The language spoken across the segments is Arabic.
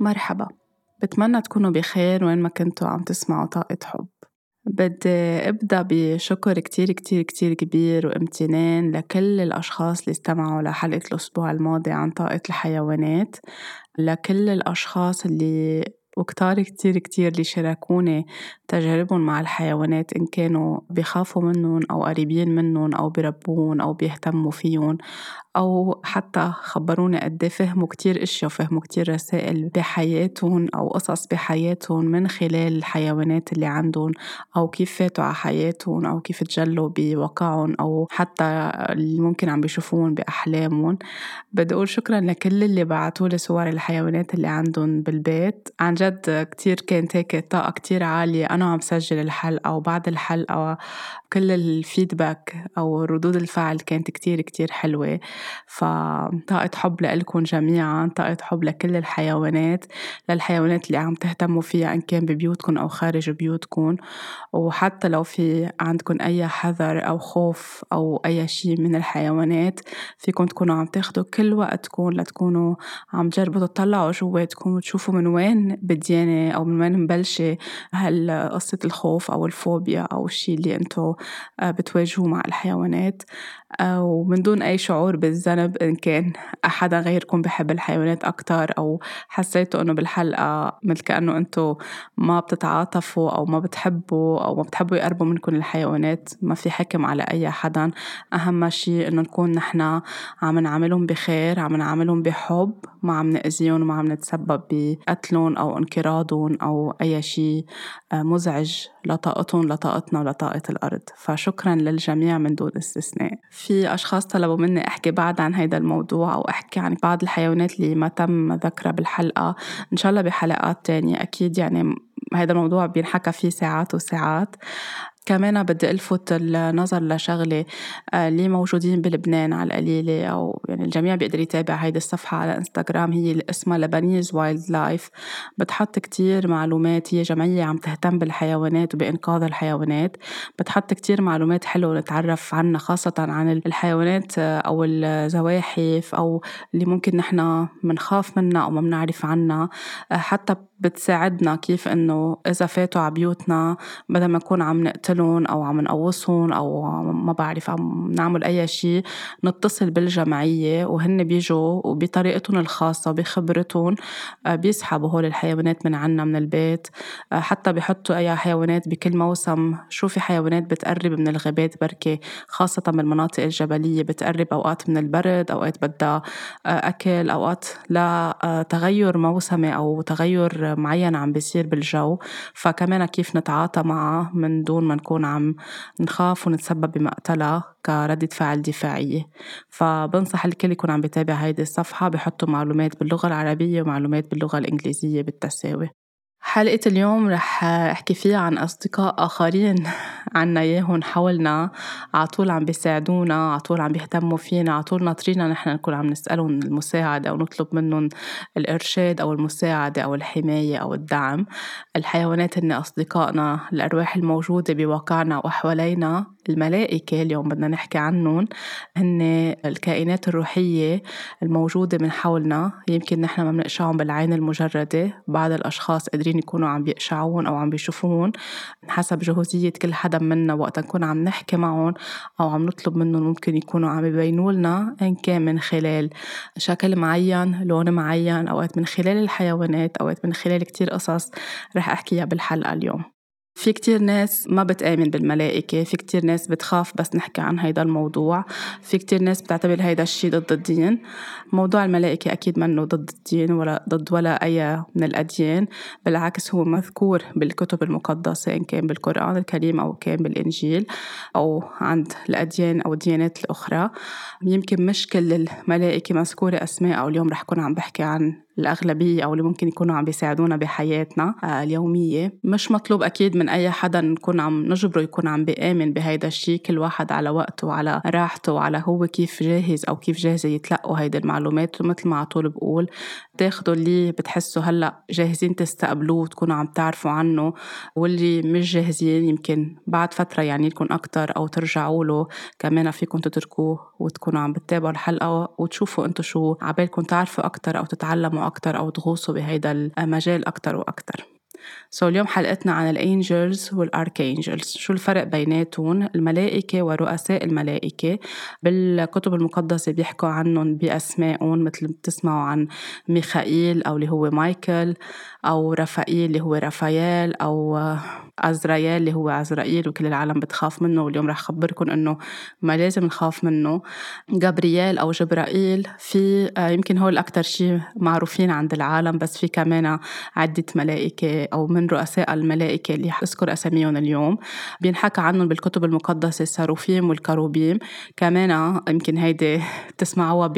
مرحبا. بتمنى تكونوا بخير وين ما كنتوا عم تسمعوا طاقة حب. بدي أبدأ بشكر كتير كتير كتير كبير وامتنان لكل الأشخاص اللي استمعوا لحلقة الأسبوع الماضي عن طاقة الحيوانات لكل الأشخاص اللي وكتار كتير كتير اللي شاركوني تجاربهم مع الحيوانات إن كانوا بيخافوا منهم أو قريبين منهم أو بيربون أو بيهتموا فيهم أو حتى خبروني قد فهموا كتير أشياء وفهموا كتير رسائل بحياتهم أو قصص بحياتهم من خلال الحيوانات اللي عندهم أو كيف فاتوا على حياتهم أو كيف تجلوا بواقعهم أو حتى اللي ممكن عم بيشوفون بأحلامهم. بدي أقول شكرا لكل اللي بعتولي صور الحيوانات اللي عندهم بالبيت. عن جد كتير كانت هيك طاقة كتير عالية. أنا عم سجل الحلقة وبعد الحلقة كل الفيدباك أو ردود الفعل كانت كتير كتير حلوة. فطاقة حب لإلكم جميعا طاقة حب لكل الحيوانات للحيوانات اللي عم تهتموا فيها إن كان ببيوتكم أو خارج بيوتكم. وحتى لو في عندكم أي حذر أو خوف أو أي شيء من الحيوانات فيكم تكونوا عم تاخدوا كل وقتكم لتكونوا عم تجربوا تطلعوا جواتكم وتشوفوا من وين بديانة أو من وين مبلشة هالقصة الخوف أو الفوبيا أو الشيء اللي أنتوا بتواجهوه مع الحيوانات. ومن دون أي شعور بالذنب إن كان أحدا غيركم بحب الحيوانات أكتر أو حسيتوا إنه بالحلقة مثل كأنه أنتوا ما بتتعاطفوا أو ما بتحبوا أو ما بتحبوا يقربوا منكم الحيوانات ما في حكم على أي حدا أهم شيء إنه نكون نحنا عم نعاملهم بخير عم نعاملهم بحب ما عم نأذيهم وما عم نتسبب بقتلهم أو انقراضهم أو أي شيء مزعج لطاقتهم لطاقتنا ولطاقة الأرض. فشكرا للجميع من دون استثناء. في أشخاص طلبوا مني أحكي بعد عن هذا الموضوع أو أحكي عن بعض الحيوانات اللي ما تم ذكرها بالحلقة. إن شاء الله بحلقات تانية. أكيد يعني هذا الموضوع بينحكى فيه ساعات وساعات. كمان بدي ألفت النظر لشغلة آه، اللي موجودين بلبنان على القليلة أو يعني الجميع بيقدر يتابع هيدي الصفحة على إنستغرام هي اللي اسمها Lebanese Wildlife. بتحط كتير معلومات هي جمعية عم تهتم بالحيوانات وبإنقاذ الحيوانات. بتحط كتير معلومات حلوة نتعرف عنها خاصة عن الحيوانات آه، أو الزواحف أو اللي ممكن نحن منخاف منها أو ما بنعرف عنها. آه، حتى بتساعدنا كيف إنه إذا فاتوا على بيوتنا بدل ما نكون عم نقتلهم أو عم نقوصهم أو ما بعرف عم نعمل أي شيء نتصل بالجمعية وهن بيجوا وبطريقتهم الخاصة بخبرتهم آه، بيسحبوا هول الحيوانات من عنا من البيت آه، حتى بحطوا أي حيوانات بكل موسم. شو في حيوانات بتقرب من الغابات بركي خاصة بالمناطق الجبلية بتقرب أوقات من البرد أوقات بدها آه، أكل أوقات لتغير موسمي أو تغير معين عم بيصير بالجو. فكمان كيف نتعاطى معها من دون ما نكون عم نخاف ونتسبب بمقتلها كردة فعل دفاعية. فبنصح الكل يكون عم بيتابع هيدي الصفحة بحطوا معلومات باللغة العربية ومعلومات باللغة الإنجليزية بالتساوي. حلقة اليوم رح أحكي فيها عن أصدقاء آخرين عنا إياهم حولنا عطول عم بيساعدونا عطول عم بيهتموا فينا عطول ناطرينا نحن نكون عم نسألهم المساعدة أو نطلب منهم الإرشاد أو المساعدة أو الحماية أو الدعم. الحيوانات هن أصدقائنا الأرواح الموجودة بواقعنا وحوالينا الملائكة اليوم بدنا نحكي عنهم هن الكائنات الروحية الموجودة من حولنا يمكن نحن ما بنقشعهم بالعين المجردة بعض الأشخاص قادرين يكونوا عم بيقشعون أو عم بيشوفون حسب جهوزية كل حدا منا وقت نكون عم نحكي معهم أو عم نطلب منهم ممكن يكونوا عم يبينوا لنا إن كان من خلال شكل معين لون معين أوقات من خلال الحيوانات أوقات من خلال كتير قصص رح أحكيها بالحلقة اليوم. في كتير ناس ما بتآمن بالملائكة في كتير ناس بتخاف بس نحكي عن هيدا الموضوع في كتير ناس بتعتبر هيدا الشي ضد الدين. موضوع الملائكة أكيد منه ضد الدين ولا ضد ولا أي من الأديان بالعكس هو مذكور بالكتب المقدسة إن كان بالقرآن الكريم أو كان بالإنجيل أو عند الأديان أو الديانات الأخرى. يمكن مش كل الملائكة مذكورة أسماء أو اليوم رح كون عم بحكي عن الأغلبية أو اللي ممكن يكونوا عم بيساعدونا بحياتنا آه، اليومية. مش مطلوب أكيد من أي حدا نكون عم نجبره يكون عم بيآمن بهيدا الشيء كل واحد على وقته وعلى راحته وعلى هو كيف جاهز أو كيف جاهزة يتلقوا هيدي المعلومات. ومثل ما عطول بقول تاخدوا اللي بتحسوا هلأ جاهزين تستقبلوه وتكونوا عم تعرفوا عنه واللي مش جاهزين يمكن بعد فترة يعني لكم أكتر أو ترجعوا له. كمان فيكم تتركوه وتكونوا عم بتتابعوا الحلقة وتشوفوا انتو شو عبالكم تعرفوا أكتر أو تتعلموا أكتر أو تغوصوا بهيدا المجال أكتر وأكتر. so اليوم حلقتنا عن ال angels وال archangels شو الفرق بيناتهم؟ الملائكة ورؤساء الملائكة. بالكتب المقدسة بيحكوا عنهم بأسمائهم مثل بتسمعوا عن ميخائيل أو اللي هو مايكل. أو رفائيل اللي هو رافائيل أو عزرائيل اللي هو عزرائيل وكل العالم بتخاف منه واليوم رح خبركم إنه ما لازم نخاف منه. جبريال أو جبرائيل في آه، يمكن هو الاكثر شيء معروفين عند العالم بس في كمان عدة ملائكة أو من رؤساء الملائكة اللي اذكر أساميهم اليوم. بينحكى عنهم بالكتب المقدسة الساروفيم والكروبيم. كمان يمكن هيدي تسمعوها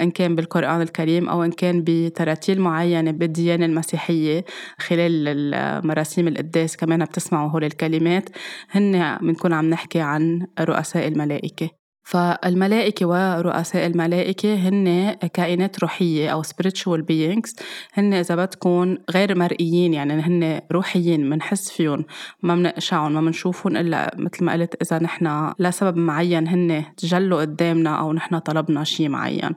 إن كان بالقرآن الكريم أو إن كان بتراتيل معينة بالديانة المسيحيه خلال المراسيم القداس كمان بتسمعوا هول الكلمات. هن بنكون عم نحكي عن رؤساء الملائكة. فالملائكة ورؤساء الملائكة هن كائنات روحية أو spiritual beings. هن إذا بدكم غير مرئيين يعني هن روحيين منحس فيهم ما منقشعهم ما منشوفهم إلا مثل ما قلت إذا نحن لسبب معين هن تجلوا قدامنا أو نحن طلبنا شيء معين.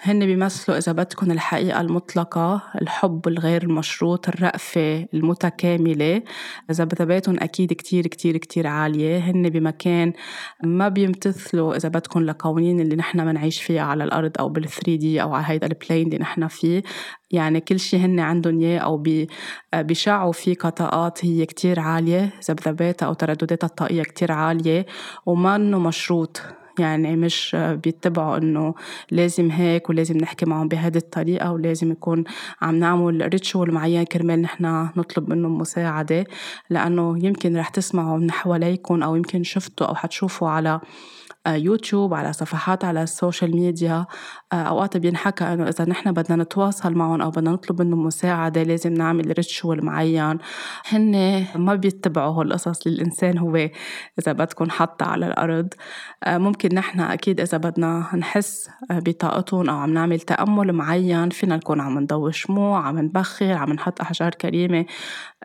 هن بيمثلوا إذا بدكم الحقيقة المطلقة الحب الغير المشروط الرأفة المتكاملة. إذا بتباتهم أكيد كتير كتير كتير عالية. هن بمكان ما بيمتثلوا إذا بدكم لقوانين اللي نحن منعيش فيها على الأرض أو بال3 دي أو على هيدا البلين اللي نحن فيه. يعني كل شيء هن عندهم إياه أو بيشعوا فيه كطاقات هي كتير عالية ذبذباتها أو تردداتها الطاقية كتير عالية وما إنه مشروط. يعني مش بيتبعوا إنه لازم هيك ولازم نحكي معهم بهذه الطريقة ولازم يكون عم نعمل ritual معين كرمال نحن نطلب منهم مساعدة. لأنه يمكن رح تسمعوا من حواليكم أو يمكن شفتوا أو حتشوفوا على يوتيوب على صفحات على ال social media. آه، أوقات بينحكى إنه إذا نحن بدنا نتواصل معهم أو بدنا نطلب منهم مساعدة لازم نعمل ritual معين. هن ما بيتبعوا هول القصص اللي الإنسان هو إذا بدكم حطها على الأرض. آه، ممكن نحن أكيد إذا بدنا نحس آه، بطاقتهم أو عم نعمل تأمل معين فينا نكون عم نضوي شموع عم نبخر عم نحط أحجار كريمة.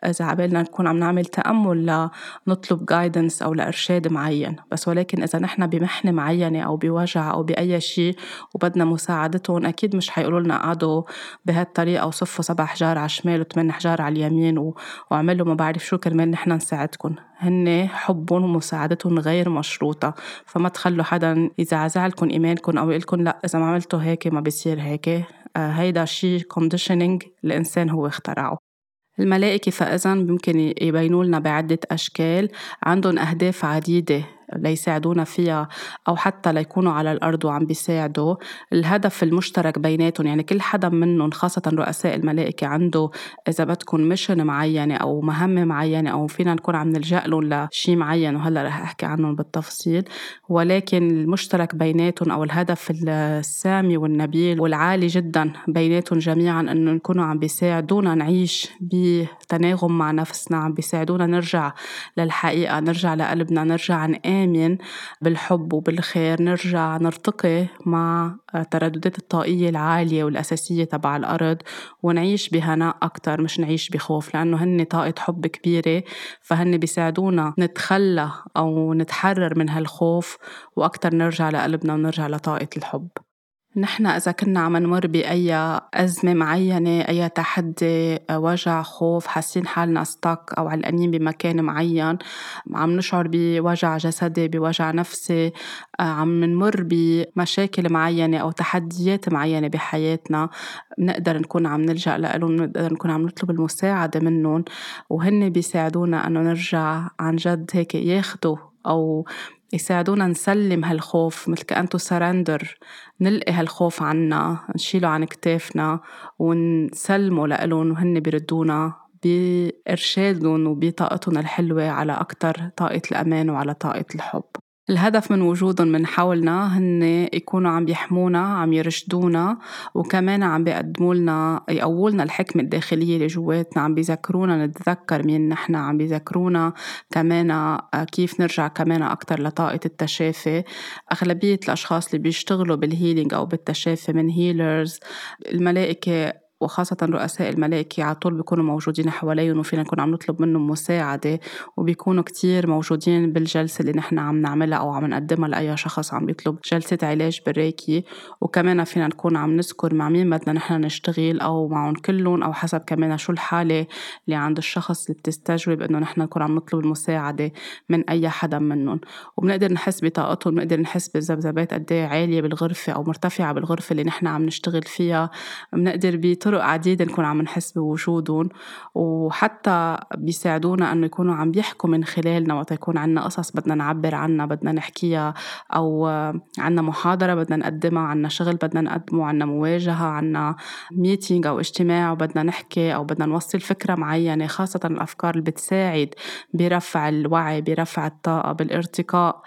إذا عبالنا نكون عم نعمل تأمل لنطلب جايدنس أو لإرشاد معين. بس ولكن إذا نحن بمحنة معينة أو بوجع أو بأي شيء وبدنا مساعدتهم أكيد مش حيقولوا لنا قعدوا بهالطريقة وصفوا سبع أحجار على الشمال وثمان أحجار على اليمين و... وعملوا ما بعرف شو كرمال نحن نساعدكم هن حبهم ومساعدتهم غير مشروطة. فما تخلوا حدا إذا زعلكم إيمانكم أو يقولكم لا إذا ما عملتوا هيك ما بيصير هيك. آه هيدا شيء conditioning الإنسان هو اخترعه. الملائكة فإذا ممكن يبينوا لنا بعدة أشكال. عندهم أهداف عديدة. ليساعدونا فيها أو حتى ليكونوا على الأرض وعم بيساعدوا. الهدف المشترك بيناتهم يعني كل حدا منهم خاصة رؤساء الملائكة عنده إذا بدكم ميشن معينة أو مهمة معينة أو فينا نكون عم نلجأ لهم لشيء معين وهلأ رح أحكي عنهم بالتفصيل. ولكن المشترك بيناتهم أو الهدف السامي والنبيل والعالي جدا بيناتهم جميعا إنه نكونوا عم بيساعدونا نعيش بتناغم مع نفسنا عم بيساعدونا نرجع للحقيقة نرجع لقلبنا نرجع نآمن نآمن بالحب وبالخير نرجع نرتقي مع ترددات الطاقية العالية والأساسية تبع الأرض ونعيش بهناء أكتر مش نعيش بخوف لأنه هن طاقة حب كبيرة فهن بيساعدونا نتخلى أو نتحرر من هالخوف وأكتر نرجع لقلبنا ونرجع لطاقة الحب. نحن إذا كنا عم نمر بأي أزمة معينة أي تحدي وجع خوف حاسين حالنا ستك أو علقانين بمكان معين عم نشعر بوجع جسدي بوجع نفسي عم نمر بمشاكل معينة أو تحديات معينة بحياتنا نقدر نكون عم نلجأ لهم نقدر نكون عم نطلب المساعدة منهم وهن بيساعدونا أنه نرجع عن جد هيك ياخدوا أو يساعدونا نسلم هالخوف مثل كأنتو سرندر نلقي هالخوف عنا نشيله عن كتافنا ونسلمه لإلهم وهن بيردونا بإرشادهم وبطاقتهم الحلوة على أكتر طاقة الأمان وعلى طاقة الحب. الهدف من وجودهم من حولنا هن يكونوا عم يحمونا عم يرشدونا وكمان عم بيقدموا لنا يقووا لنا الحكمة الداخلية اللي جواتنا. عم بيذكرونا نتذكر مين نحن عم بيذكرونا. كمان آه، كيف نرجع كمان أكتر لطاقة التشافي. أغلبية الأشخاص اللي بيشتغلوا بالهيلينج أو بالتشافي من هيلرز الملائكة وخاصة رؤساء الملائكة على طول بيكونوا موجودين حواليهم وفينا نكون عم نطلب منهم مساعدة وبيكونوا كتير موجودين بالجلسة اللي نحن عم نعملها أو عم نقدمها لأي شخص عم بيطلب جلسة علاج بالريكي وكمان فينا نكون عم نذكر مع مين بدنا نحن نشتغل أو معهم كلهم أو حسب كمان شو الحالة اللي عند الشخص اللي بتستجوب إنه نحن نكون عم نطلب المساعدة من أي حدا منهم. وبنقدر نحس بطاقتهم بنقدر نحس بذبذبات قد إيه عالية بالغرفة أو مرتفعة بالغرفة اللي نحن عم نشتغل فيها. بنقدر بطرق عديدة نكون عم نحس بوجودهم وحتى بيساعدونا إنه يكونوا عم بيحكوا من خلالنا وقت يكون عنا قصص بدنا نعبر عنها بدنا نحكيها أو عنا محاضرة بدنا نقدمها عنا شغل بدنا نقدمه عنا مواجهة عنا ميتينج أو اجتماع وبدنا نحكي أو بدنا نوصل فكرة معينة خاصة الأفكار اللي بتساعد برفع الوعي برفع الطاقة بالارتقاء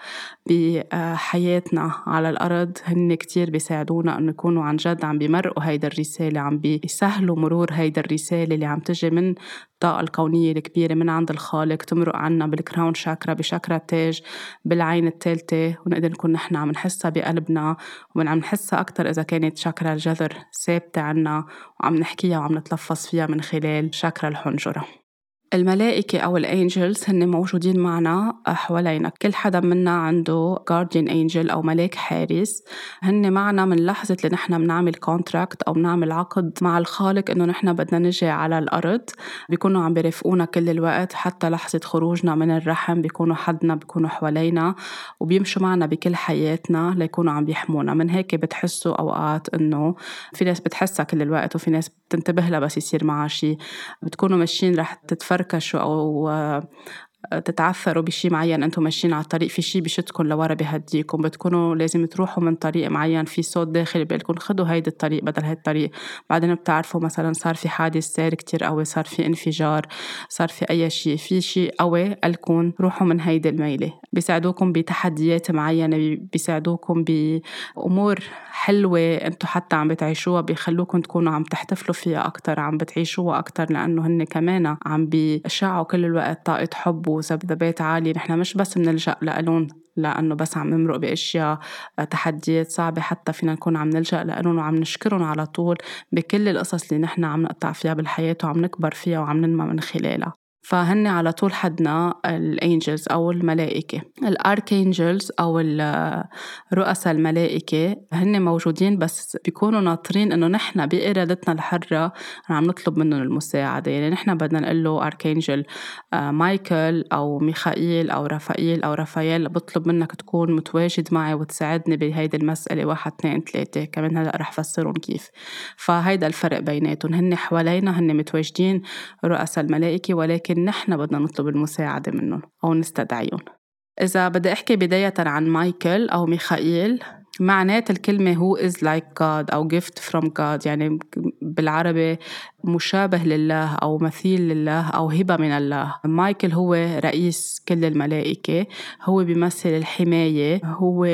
بحياتنا على الأرض. هن كتير بيساعدونا إنه يكونوا عن جد عم بيمرقوا هيدا الرسالة عم بيسهلوا مرور هيدا الرسالة اللي عم تجي من الطاقة الكونية الكبيرة من عند الخالق تمرق عنا بالكراون شاكرا بشاكرا التاج بالعين الثالثة ونقدر نكون نحن عم نحسها بقلبنا وعم نحسها أكتر إذا كانت شاكرا الجذر ثابتة عنا وعم نحكيها وعم نتلفظ فيها من خلال شاكرا الحنجرة. الملائكة أو الأنجلز هن موجودين معنا حوالينا. كل حدا منا عنده guardian angel أو ملاك حارس. هن معنا من لحظة اللي نحن بنعمل كونتراكت أو بنعمل عقد مع الخالق إنه نحن بدنا نجي على الأرض. بيكونوا عم بيرافقونا كل الوقت حتى لحظة خروجنا من الرحم. بيكونوا حدنا بيكونوا حوالينا وبيمشوا معنا بكل حياتنا ليكونوا عم بيحمونا. من هيك بتحسوا أوقات إنه في ناس بتحسها كل الوقت وفي ناس بتنتبه لها بس يصير معها شيء بتكونوا ماشيين رح تتفركشوا أو تتعثروا بشي معين أنتم ماشيين على الطريق في شي بشدكم لورا بهديكم بتكونوا لازم تروحوا من طريق معين في صوت داخلي بيقول لكم خدوا هيدا الطريق بدل هيدا الطريق. بعدين بتعرفوا مثلا صار في حادث سير كتير قوي صار في انفجار صار في أي شيء في شيء قوي قالكم روحوا من هيدي الميلة. بيساعدوكم بتحديات معينة بيساعدوكم بأمور حلوة أنتم حتى عم بتعيشوها بيخلوكم تكونوا عم تحتفلوا فيها أكثر عم بتعيشوها أكثر لأنه هن كمان عم بيشعوا كل الوقت طاقة حب وذبذبات عالية نحن مش بس بنلجأ لألون لأنه بس عم نمرق بأشياء آه، تحديات صعبة حتى فينا نكون عم نلجأ لألون وعم نشكرهم على طول بكل القصص اللي نحن عم نقطع فيها بالحياة وعم نكبر فيها وعم ننمى من خلالها. فهن على طول حدنا ال angels أو الملائكة. ال archangels أو رؤساء الملائكة هن موجودين بس بيكونوا ناطرين إنه نحن بإرادتنا الحرة عم نطلب منهم المساعدة. يعني نحن بدنا نقول له archangel آه، مايكل أو ميخائيل أو رافائيل أو رافائيل بطلب منك تكون متواجد معي وتساعدني بهيدي المسألة. واحد اثنين ثلاثة. كمان هلأ رح فسرهم كيف. فهيدا الفرق بيناتهم. هن حوالينا هن متواجدين رؤساء الملائكة ولكن لكن نحن بدنا نطلب المساعدة منهم أو نستدعيهم. إذا بدي أحكي بداية عن مايكل أو ميخائيل معنات الكلمة هو is like God? أو gift from God يعني بالعربي مشابه لله أو مثيل لله أو هبة من الله. مايكل هو رئيس كل الملائكة. هو بيمثل الحماية. هو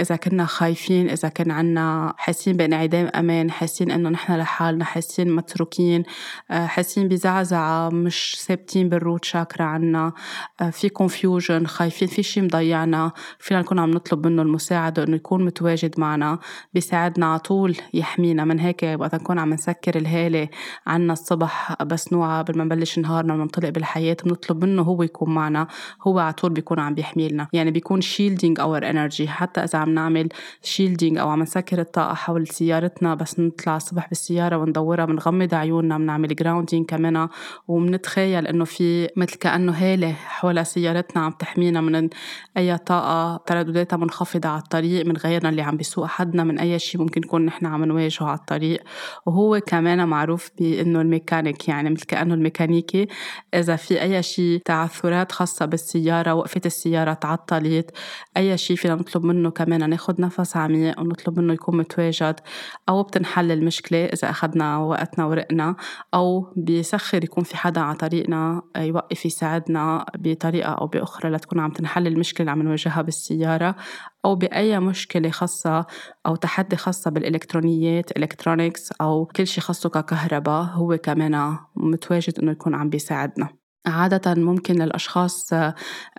إذا كنا خايفين إذا كان عنا حاسين بانعدام أمان حاسين إنه نحن لحالنا حاسين متروكين آه، حاسين بزعزعة مش ثابتين بالروت شاكرا عنا آه، في confusion خايفين في شي مضيعنا. فينا نكون عم نطلب منه المساعدة إنه يكون متواجد معنا بيساعدنا على طول يحمينا. من هيك وقت نكون عم نسكر الهالة عنا الصبح بس نوعى قبل ما نبلش نهارنا وننطلق بالحياة بنطلب منه هو يكون معنا. هو على طول بيكون عم بيحميلنا يعني بيكون shielding our energy حتى إذا عم نعمل shielding أو عم نسكر الطاقة حول سيارتنا بس نطلع الصبح بالسيارة وندورها بنغمض عيوننا بنعمل grounding كمان. وبنتخيل إنه في مثل كأنه هالة حول سيارتنا عم تحمينا من أي طاقة تردداتها منخفضة على الطريق من غيرنا اللي عم بيسوق حدنا من أي شيء ممكن نكون نحن عم نواجهه على الطريق. وهو كمان معروف بأنه الميكانيك يعني مثل كأنه الميكانيكي. إذا في أي شيء تعثرات خاصة بالسيارة وقفت السيارة تعطلت أي شيء فينا نطلب منه كمان ناخد نفس عميق ونطلب منه يكون متواجد أو بتنحل المشكلة إذا أخذنا وقتنا ورقنا أو بيسخر يكون في حدا على طريقنا يوقف يساعدنا بطريقة أو بأخرى لتكون عم تنحل المشكلة اللي عم نواجهها بالسيارة. أو بأي مشكلة خاصة أو تحدي خاصة بالإلكترونيات إلكترونيكس أو كل شيء خاصه ككهرباء هو كمان متواجد إنه يكون عم بيساعدنا. عادة ممكن للأشخاص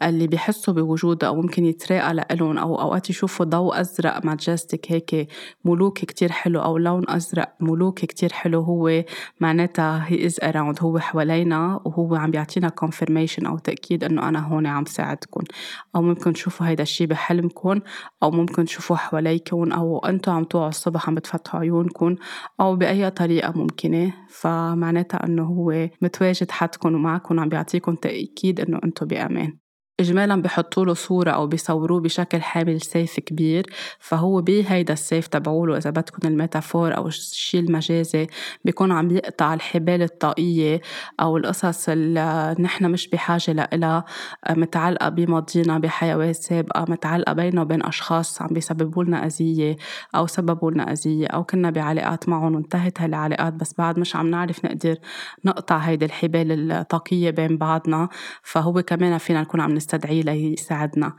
اللي بيحسوا بوجوده أو ممكن يتراءى لإلهم أو أوقات يشوفوا ضوء أزرق ماجستيك هيك ملوك كتير حلو أو لون أزرق ملوك كتير حلو هو معناتها هي إز أراوند هو حوالينا وهو عم بيعطينا confirmation أو تأكيد إنه أنا هون عم ساعدكم أو ممكن تشوفوا هيدا الشي بحلمكم أو ممكن تشوفوه حواليكم أو أنتوا عم توعوا الصبح عم بتفتحوا عيونكم أو بأي طريقة ممكنة. فمعناتها إنه هو متواجد حدكم ومعكم عم بيعطيكم تأكيد إنه أنتم بأمان. إجمالا بحطوا له صورة أو بيصوروه بشكل حامل سيف كبير فهو بهيدا السيف تبعوله إذا بدكم الميتافور أو الشيء المجازي بيكون عم يقطع الحبال الطاقية أو القصص اللي نحن مش بحاجة لإلها متعلقة بماضينا بحيوات سابقة متعلقة بيننا وبين أشخاص عم بيسببوا لنا أذية أو سببوا لنا أذية أو كنا بعلاقات معهم وانتهت هالعلاقات بس بعد مش عم نعرف نقدر نقطع هيدي الحبال الطاقية بين بعضنا فهو كمان فينا نكون عم نستدعيه ليساعدنا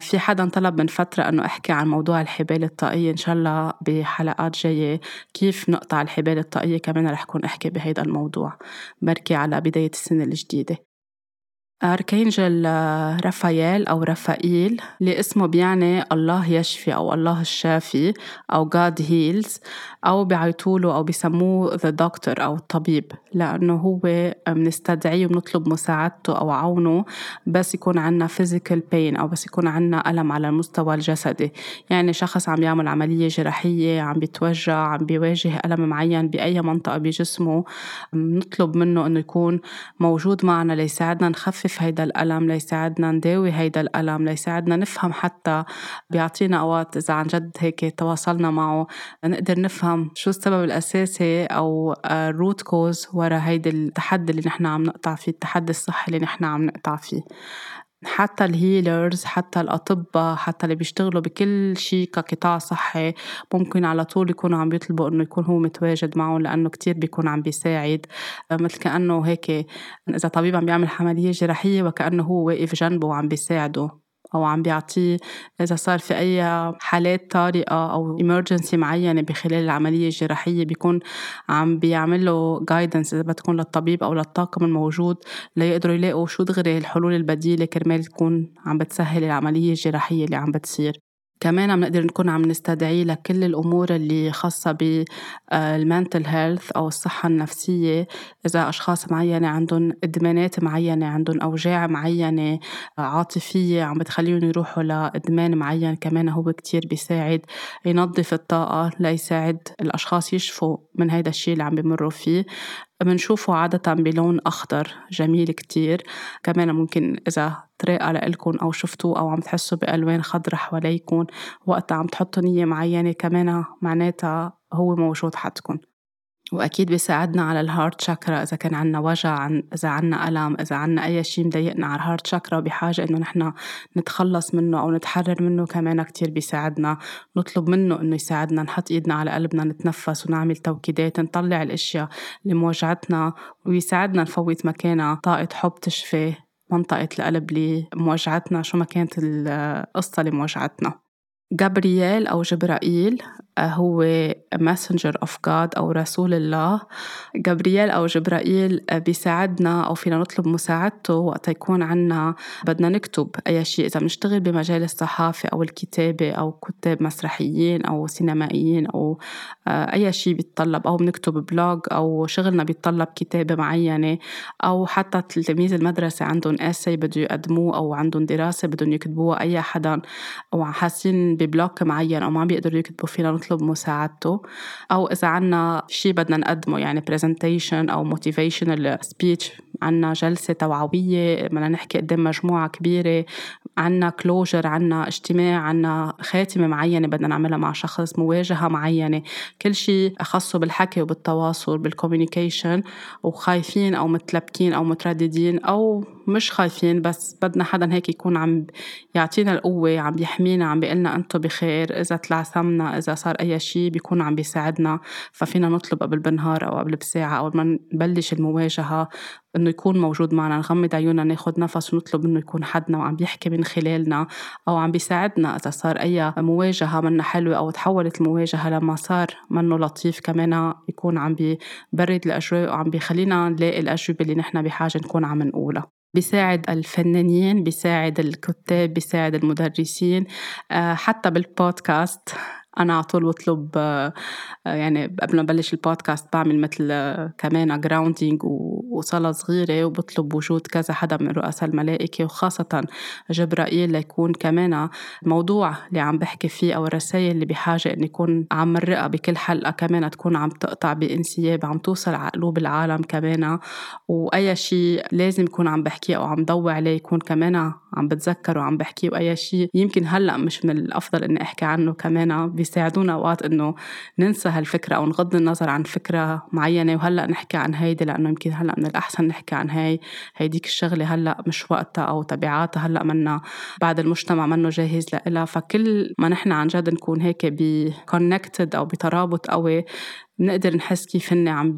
في حدا طلب من فترة أنه أحكي عن موضوع الحبال الطاقية إن شاء الله بحلقات جاية كيف نقطع الحبال الطاقية كمان رح كون أحكي بهيدا الموضوع. بركي على بداية السنة الجديدة. أركينجل رافائيل أو رفائيل اللي اسمه بيعني الله يشفي أو الله الشافي أو God heals أو بيعيطوله أو بيسموه the doctor أو الطبيب لأنه هو بنستدعيه وبنطلب مساعدته أو عونه بس يكون عنا physical pain أو بس يكون عنا ألم على المستوى الجسدي. يعني شخص عم يعمل عملية جراحية عم بيتوجع عم بيواجه ألم معين بأي منطقة بجسمه بنطلب منه إنه يكون موجود معنا ليساعدنا نخفف هيدا الألم ليساعدنا نداوي هيدا الألم ليساعدنا نفهم حتى بيعطينا أوقات إذا عن جد هيك تواصلنا معه نقدر نفهم شو السبب الأساسي أو ال root cause ورا هيدا التحدي اللي نحن عم نقطع فيه التحدي الصحي اللي نحن عم نقطع فيه. حتى ال healers حتى الأطباء حتى اللي بيشتغلوا بكل شيء كقطاع صحي ممكن على طول يكونوا عم بيطلبوا إنه يكون هو متواجد معهم لأنه كتير بيكون عم بيساعد. مثل كأنه هيك إذا طبيب عم بيعمل عملية جراحية وكأنه هو واقف جنبه وعم بيساعده. أو عم بيعطيه إذا صار في أي حالات طارئة أو emergency معينة بخلال العملية الجراحية بيكون عم بيعمل له guidance إذا بتكون للطبيب أو للطاقم الموجود ليقدروا يلاقوا شو دغري الحلول البديلة كرمال تكون عم بتسهل العملية الجراحية اللي عم بتصير. كمان عم نقدر نكون عم نستدعيه لكل الأمور اللي خاصة بالمنتل هيلث أو الصحة النفسية. إذا أشخاص معينة عندهم إدمانات معينة عندهم أوجاع معينة عاطفية عم بتخليهم يروحوا لإدمان معين كمان هو كتير بيساعد. ينظف الطاقة ليساعد الأشخاص يشفوا من هيدا الشيء اللي عم بمروا فيه. بنشوفه عادة بلون أخضر جميل كتير. كمان ممكن إذا تراءى لإلكن أو شفتوه أو عم تحسوا بألوان خضرة حواليكم وقتها عم تحطوا نية معينة كمان معناتها هو موجود حدكن وأكيد بيساعدنا على ال heart chakra إذا كان عنا وجع عن إذا عنا ألم إذا عنا أي شيء مضايقنا على ال heart chakra وبحاجة إنه نحن نتخلص منه أو نتحرر منه. كمان كتير بيساعدنا نطلب منه إنه يساعدنا نحط إيدنا على قلبنا نتنفس ونعمل توكيدات نطلع الأشياء اللي موجعتنا ويساعدنا نفوت مكانها. طاقة حب تشفي منطقة القلب اللي موجعتنا شو ما كانت القصة اللي موجعتنا. جابرييل أو جبرائيل هو messenger of God أو رسول الله. جبريل أو جبرائيل بيساعدنا أو فينا نطلب مساعدته وقت يكون عنا بدنا نكتب أي شيء. إذا بنشتغل بمجال الصحافة أو الكتابة أو كتاب مسرحيين أو سينمائيين أو أي شيء بيتطلب أو بنكتب blog أو شغلنا بيتطلب كتابة معينة أو حتى تلاميذ المدرسة عندهم essay بده يقدموه أو عندهم دراسة بدهم يكتبوها أي حدا. أو حاسين ب block معين أو ما بيقدروا يكتبوا فينا نطلب مساعدته أو إذا عنا شيء بدنا نقدمه يعني presentation أو motivational speech. عنا جلسة توعوية بدنا نحكي قدام مجموعة كبيرة. عنا closure عنا اجتماع عنا خاتمة معينة بدنا نعملها مع شخص مواجهة معينة. كل شيء خاصه بالحكي وبالتواصل بال communication وخايفين أو متلبكين أو مترددين أو مش خايفين بس بدنا حدا هيك يكون عم يعطينا القوة عم بيحمينا عم بيقلنا أنتو بخير إذا تلعثمنا إذا صار أي شيء بيكون عم بيساعدنا. ففينا نطلب قبل بالنهار أو قبل بساعة أول ما نبلش المواجهة إنه يكون موجود معنا نغمض عيوننا ناخد نفس ونطلب إنه يكون حدنا وعم بيحكي من خلالنا أو عم بيساعدنا إذا صار أي مواجهة منا حلوة أو تحولت المواجهة لما صار منه لطيف كمان يكون عم ببرد الأجواء وعم بيخلينا نلاقي الأجوبة اللي نحن بحاجة نكون عم نقولها. بيساعد الفنانين بيساعد الكتاب بيساعد المدرسين آه، حتى بالبودكاست. أنا على طول بطلب آه، يعني قبل ما بلش البودكاست بعمل مثل آه، كمان grounding وصلاة صغيرة وبطلب وجود كذا حدا من رؤساء الملائكة وخاصة جبرائيل ليكون كمان الموضوع اللي عم بحكي فيه أو الرسائل اللي بحاجة إني يكون عم مرقها بكل حلقة كمان تكون عم تقطع بانسياب عم توصل على قلوب العالم كمان. وأي شيء لازم يكون عم بحكيه أو عم ضوي عليه يكون كمان عم بتذكر وعم بحكيه وأي شيء يمكن هلأ مش من الأفضل إني أحكي عنه كمان. بيساعدونا أوقات إنه ننسى هالفكرة أو نغض النظر عن فكرة معينة. وهلأ نحكي عن هيدي لأنه يمكن هلأ من الأحسن نحكي عن هاي. هيديك الشغلة هلأ مش وقتها أو تبعاتها هلأ منا بعد المجتمع منه جاهز لإلها. فكل ما نحن عن جد نكون هيك بكونكتد أو بترابط قوي بنقدر نحس كيف هن عم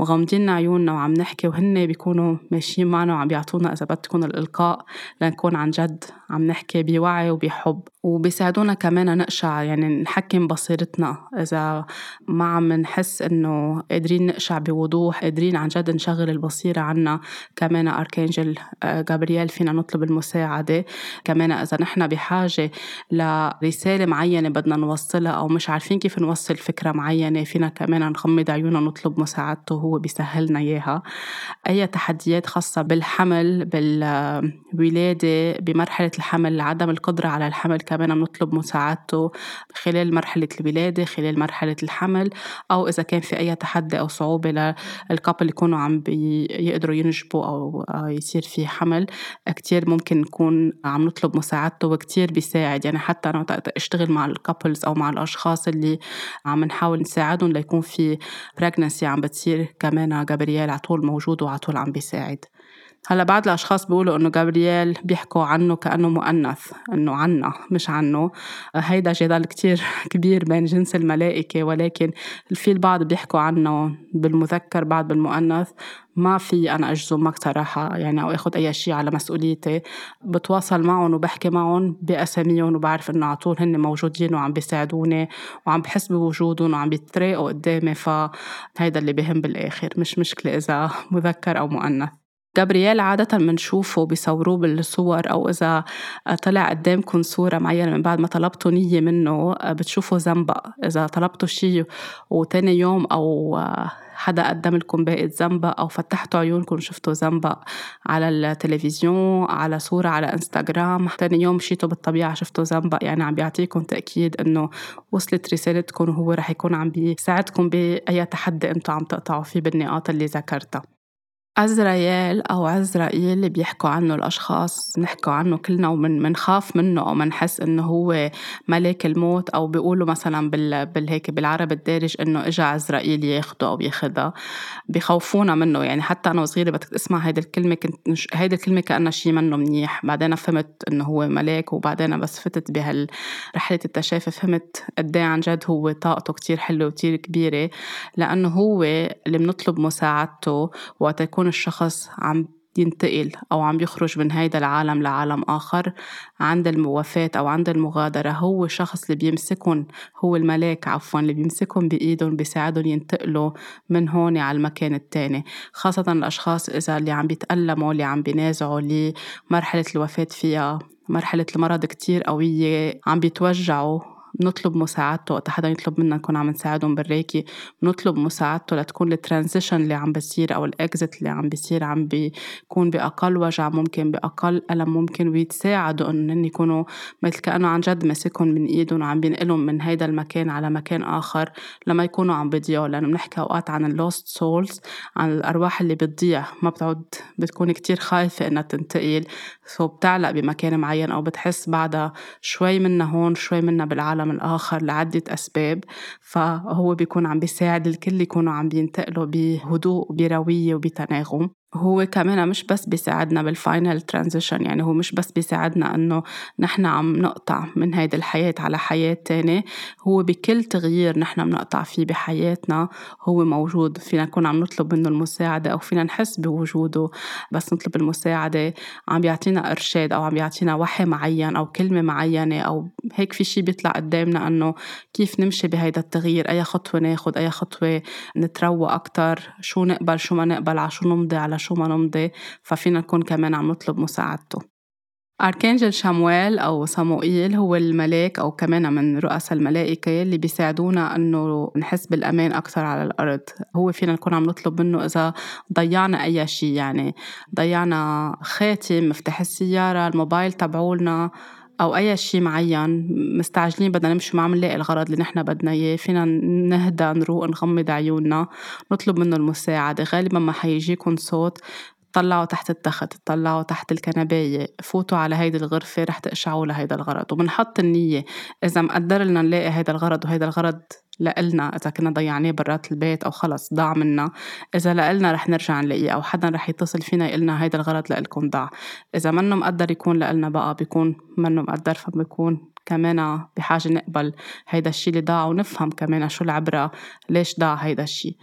مغمضين عيوننا وعم نحكي وهن بيكونوا ماشيين معنا وعم بيعطونا إذا بدكم الإلقاء لنكون عن جد. عم نحكي بوعي وبحب وبيساعدونا كمان نقشع يعني نحكم بصيرتنا. إذا ما عم نحس إنه قادرين نقشع بوضوح قادرين عن جد نشغل البصيرة عنا كمان أركانجل آه، جابرييل فينا نطلب المساعدة. كمان إذا نحن بحاجة لرسالة معينة بدنا نوصلها أو مش عارفين كيف نوصل فكرة معينة فينا كمان نغمض عيوننا نطلب مساعدته هو بيسهلنا إياها. أي تحديات خاصة بالحمل بالولادة بمرحلة الحمل عدم القدرة على الحمل كمان بنطلب مساعدته خلال مرحلة الولادة خلال مرحلة الحمل أو إذا كان في أي تحدي أو صعوبة لل couple يكونوا عم يقدروا ينجبوا أو يصير في حمل كتير ممكن نكون عم نطلب مساعدته وكتير بيساعد. يعني حتى أنا أشتغل مع ال couples أو مع الأشخاص اللي عم نحاول نساعدهم ليكون في pregnancy عم بتصير كمان جابرييل على طول موجود وعلى طول عم بيساعد. هلا بعض الاشخاص بيقولوا إنه جابرييل بيحكوا عنه كأنه مؤنث إنه عنا مش عنه. هيدا جدال كتير كبير بين جنس الملائكة ولكن في البعض بيحكوا عنه بالمذكر بعض بالمؤنث. ما في أنا أجزم صراحة يعني أو آخذ أي شيء على مسؤوليتي. بتواصل معهم وبحكي معهم بأساميهم وبعرف إنه على طول هن موجودين وعم بيساعدوني وعم بحس بوجودهم وعم بيتراقوا قدامي فهيدا اللي بهم بالآخر. مش مشكلة إذا مذكر أو مؤنث. جابرييل عادة بنشوفه بيصوروه بالصور أو إذا طلع قدامكم صورة معينة من بعد ما طلبتوا نية منه بتشوفوا زنبق. إذا طلبتوا شي وتاني يوم أو حدا قدم لكم باقي زنبق أو فتحتوا عيونكم شفتوا زنبق على التلفزيون على صورة على إنستغرام تاني يوم مشيتوا بالطبيعة شفتوا زنبق. يعني عم بيعطيكم تأكيد إنه وصلت رسالتكم وهو رح يكون عم بيساعدكم بأي تحدي أنتم عم تقطعوا فيه بالنقاط اللي ذكرتها. عزرائيل أو عزرائيل اللي بيحكوا عنه الأشخاص نحكوا عنه كلنا ومن منخاف منه أو منحس إنه هو ملك الموت أو بيقولوا مثلا بال بالهيك بالعرب الدارج إنه إجا عزرائيل ياخده أو ياخدها. بخوفونا منه يعني حتى أنا وصغيرة بدك تسمع هيدي الكلمة كنت هيدي الكلمة كأنها شيء منه منيح. بعدين فهمت إنه هو ملاك وبعدين بس فتت بهالرحلة التشافي فهمت قد إيه عن جد هو طاقته كتير حلوة وكتير كبيرة. لأنه هو اللي بنطلب مساعدته وقت يكون الشخص عم ينتقل أو عم يخرج من هيدا العالم لعالم آخر عند الوفاة أو عند المغادرة هو الشخص اللي بيمسكهم هو الملاك عفوا اللي بيمسكهم بإيدهم بيساعدهم ينتقلوا من هون على المكان التاني. خاصة الأشخاص إذا اللي عم بيتألموا اللي عم بينازعوا لمرحلة الوفاة فيها مرحلة المرض كتير قوية عم بيتوجعوا بنطلب مساعدته وقت حدا يطلب منا نكون عم نساعدهم بال reiki بنطلب مساعدته لتكون ال transition اللي عم بيصير أو ال exit اللي عم بيصير عم بيكون بأقل وجع ممكن بأقل ألم ممكن ويتساعدوا إنه يكونوا مثل كأنه عن جد ماسكهم من إيدهم وعم بينقلهم من هيدا المكان على مكان آخر لما يكونوا عم بيضيعوا لأنه بنحكي أوقات عن ال lost souls عن الأرواح اللي بتضيع ما بتعود بتكون كتير خايفة إنها تنتقل. so بتعلق بمكان معين أو بتحس بعدها شوي منا هون شوي منا بالعالم العالم الآخر لعدة أسباب. فهو بيكون عم بيساعد الكل يكونوا عم بينتقلوا بهدوء وبروية وبتناغم. هو كمان مش بس بيساعدنا بال final transition يعني هو مش بس بيساعدنا إنه نحن عم نقطع من هيدي الحياة على حياة تانية هو بكل تغيير نحن بنقطع فيه بحياتنا هو موجود. فينا نكون عم نطلب منه المساعدة أو فينا نحس بوجوده بس نطلب المساعدة عم بيعطينا إرشاد أو عم بيعطينا وحي معين أو كلمة معينة أو هيك في شي بيطلع قدامنا أنه كيف نمشي بهيدا التغيير أي خطوة ناخد أي خطوة نتروى أكتر شو نقبل شو ما نقبل على شو نمضي على شو ما نمضي ففينا نكون كمان عم نطلب مساعدته. أركانجل شامويل أو صموئيل هو الملاك أو كمان من رؤساء الملائكة اللي بيساعدونا أنه نحس بالأمان أكثر على الأرض. هو فينا نكون عم نطلب منه إذا ضيعنا أي شيء يعني ضيعنا خاتم مفتاح السيارة الموبايل تبعولنا. أو أي شيء معين مستعجلين بدنا نمشي ما عم نلاقي الغرض اللي نحن بدنا إياه. فينا نهدى نروق نغمض عيوننا نطلب منه المساعدة. غالبا ما حيجيكم صوت. طلعوا تحت التخت طلعوا تحت الكنباية فوتوا على هيدي الغرفة رح تقشعوا لهيدا الغرض. وبنحط النية إذا مقدر لنا نلاقي هيدا الغرض وهيدا الغرض لإلنا إذا كنا ضيعناه برات البيت أو خلص ضاع منا إذا لإلنا رح نرجع نلاقيه أو حدا رح يتصل فينا يقلنا هيدا الغرض لإلكم ضاع. إذا منه مقدر يكون لإلنا بقى بيكون منه مقدر فبيكون كمان بحاجة نقبل هيدا الشي اللي ضاع ونفهم كمان شو العبرة ليش ضاع هيدا الشي.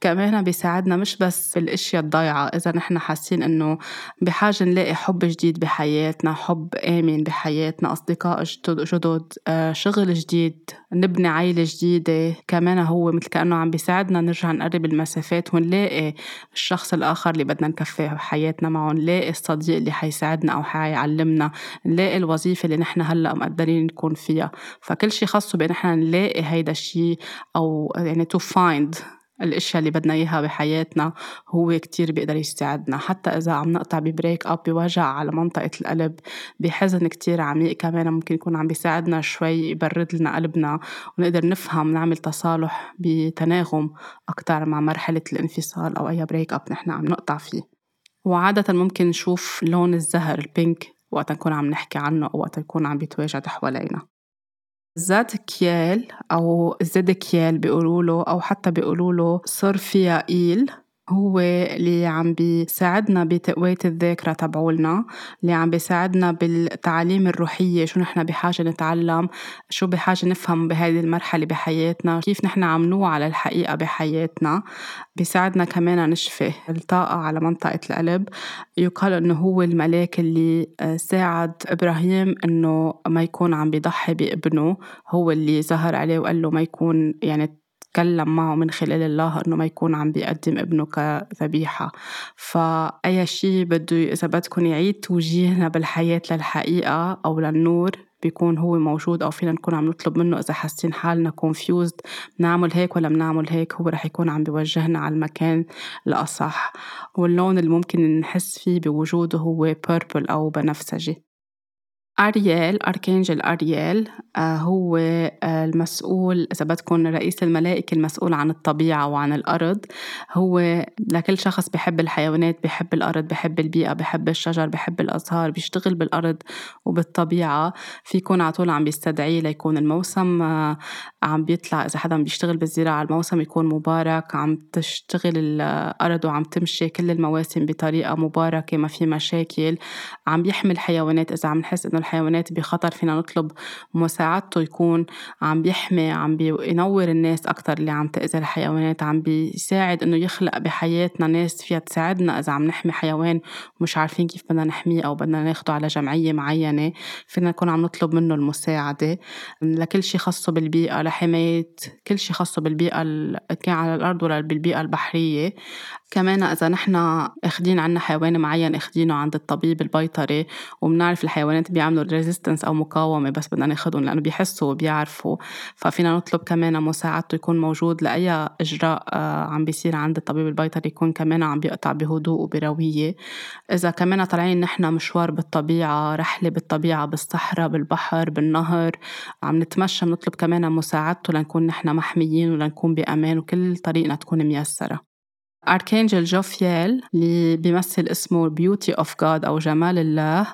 كمان بيساعدنا مش بس بالاشياء الضايعة إذا نحن حاسين إنه بحاجة نلاقي حب جديد بحياتنا حب آمن بحياتنا أصدقاء جدد آه، شغل جديد نبني عيلة جديدة كمان هو مثل كأنه عم بيساعدنا نرجع نقرب المسافات ونلاقي الشخص الآخر اللي بدنا نكفي حياتنا معه نلاقي الصديق اللي حيساعدنا أو حيعلمنا نلاقي الوظيفة اللي نحن هلأ مقدرين نكون فيها. فكل شي خاصه بأن نحن نلاقي هيدا الشي أو يعني to find الأشياء اللي بدنا إياها بحياتنا هو كتير بيقدر يساعدنا. حتى إذا عم نقطع ببريك أب بوجع على منطقة القلب بحزن كتير عميق كمان ممكن يكون عم بيساعدنا شوي يبرد لنا قلبنا ونقدر نفهم نعمل تصالح بتناغم أكثر مع مرحلة الانفصال أو أي break up نحن عم نقطع فيه. وعادة ممكن نشوف لون الزهر ال pink وقت نكون عم نحكي عنه أو وقت يكون عم بيتواجد حوالينا. زاد كيال أو زد كيال بيقولوا له أو حتى بيقولوا له صر فيها إيل هو اللي عم بيساعدنا بتقوية الذاكرة تبعولنا اللي عم بيساعدنا بالتعاليم الروحية شو نحن بحاجة نتعلم شو بحاجة نفهم بهذه المرحلة بحياتنا كيف نحن عم نوعى للحقيقة بحياتنا. بيساعدنا كمان نشفي الطاقة على منطقة القلب. يقال إنه هو الملاك اللي آه، ساعد إبراهيم إنه ما يكون عم بيضحي بابنه هو اللي ظهر عليه وقال له ما يكون يعني تكلم معه من خلال الله إنه ما يكون عم بيقدم ابنه كذبيحة. فأي شيء بده إذا بدكم يعيد توجيهنا بالحياة للحقيقة أو للنور بيكون هو موجود أو فينا نكون عم نطلب منه إذا حاسين حالنا confused بنعمل هيك ولا بنعمل هيك هو رح يكون عم بيوجهنا على المكان الأصح. واللون اللي ممكن نحس فيه بوجوده هو purple أو بنفسجي. أريال أركانجل أريال آه، هو آه، المسؤول إذا بدكم رئيس الملائكة المسؤول عن الطبيعة وعن الأرض. هو لكل شخص بحب الحيوانات بحب الأرض بحب البيئة بحب الشجر بحب الأزهار بيشتغل بالأرض وبالطبيعة. في يكون على طول عم بيستدعيه ليكون الموسم آه، عم بيطلع إذا حدا بيشتغل بالزراعة الموسم يكون مبارك. عم تشتغل الأرض وعم تمشي كل المواسم بطريقة مباركة ما في مشاكل. عم بيحمي الحيوانات إذا عم نحس إنه الحيوانات بخطر فينا نطلب مساعدته يكون عم بيحمي عم بينور الناس أكتر اللي عم تأذي الحيوانات عم بيساعد إنه يخلق بحياتنا ناس فيها تساعدنا إذا عم نحمي حيوان ومش عارفين كيف بدنا نحميه أو بدنا ناخده على جمعية معينة فينا نكون عم نطلب منه المساعدة. لكل شي خاصة بالبيئة لحماية كل شي خاصة بالبيئة كان على الأرض ولا بالبيئة البحرية. كمان إذا نحن أخدين عنا حيوان معين أخدينه عند الطبيب البيطري وبنعرف الحيوانات بيعملوا resistance أو مقاومة بس بدنا ناخدهم لأنه بيحسوا وبيعرفوا. ففينا نطلب كمان مساعدته يكون موجود لأي إجراء آه، عم بيصير عند الطبيب البيطري يكون كمان عم بيقطع بهدوء وبروية. إذا كمان طالعين نحن مشوار بالطبيعة رحلة بالطبيعة بالصحراء بالبحر بالنهر عم نتمشى بنطلب كمان مساعدته لنكون نحن محميين ولنكون بأمان وكل طريقنا تكون ميسرة. Archangel جوفيال اللي بيمثل اسمه beauty of God أو جمال الله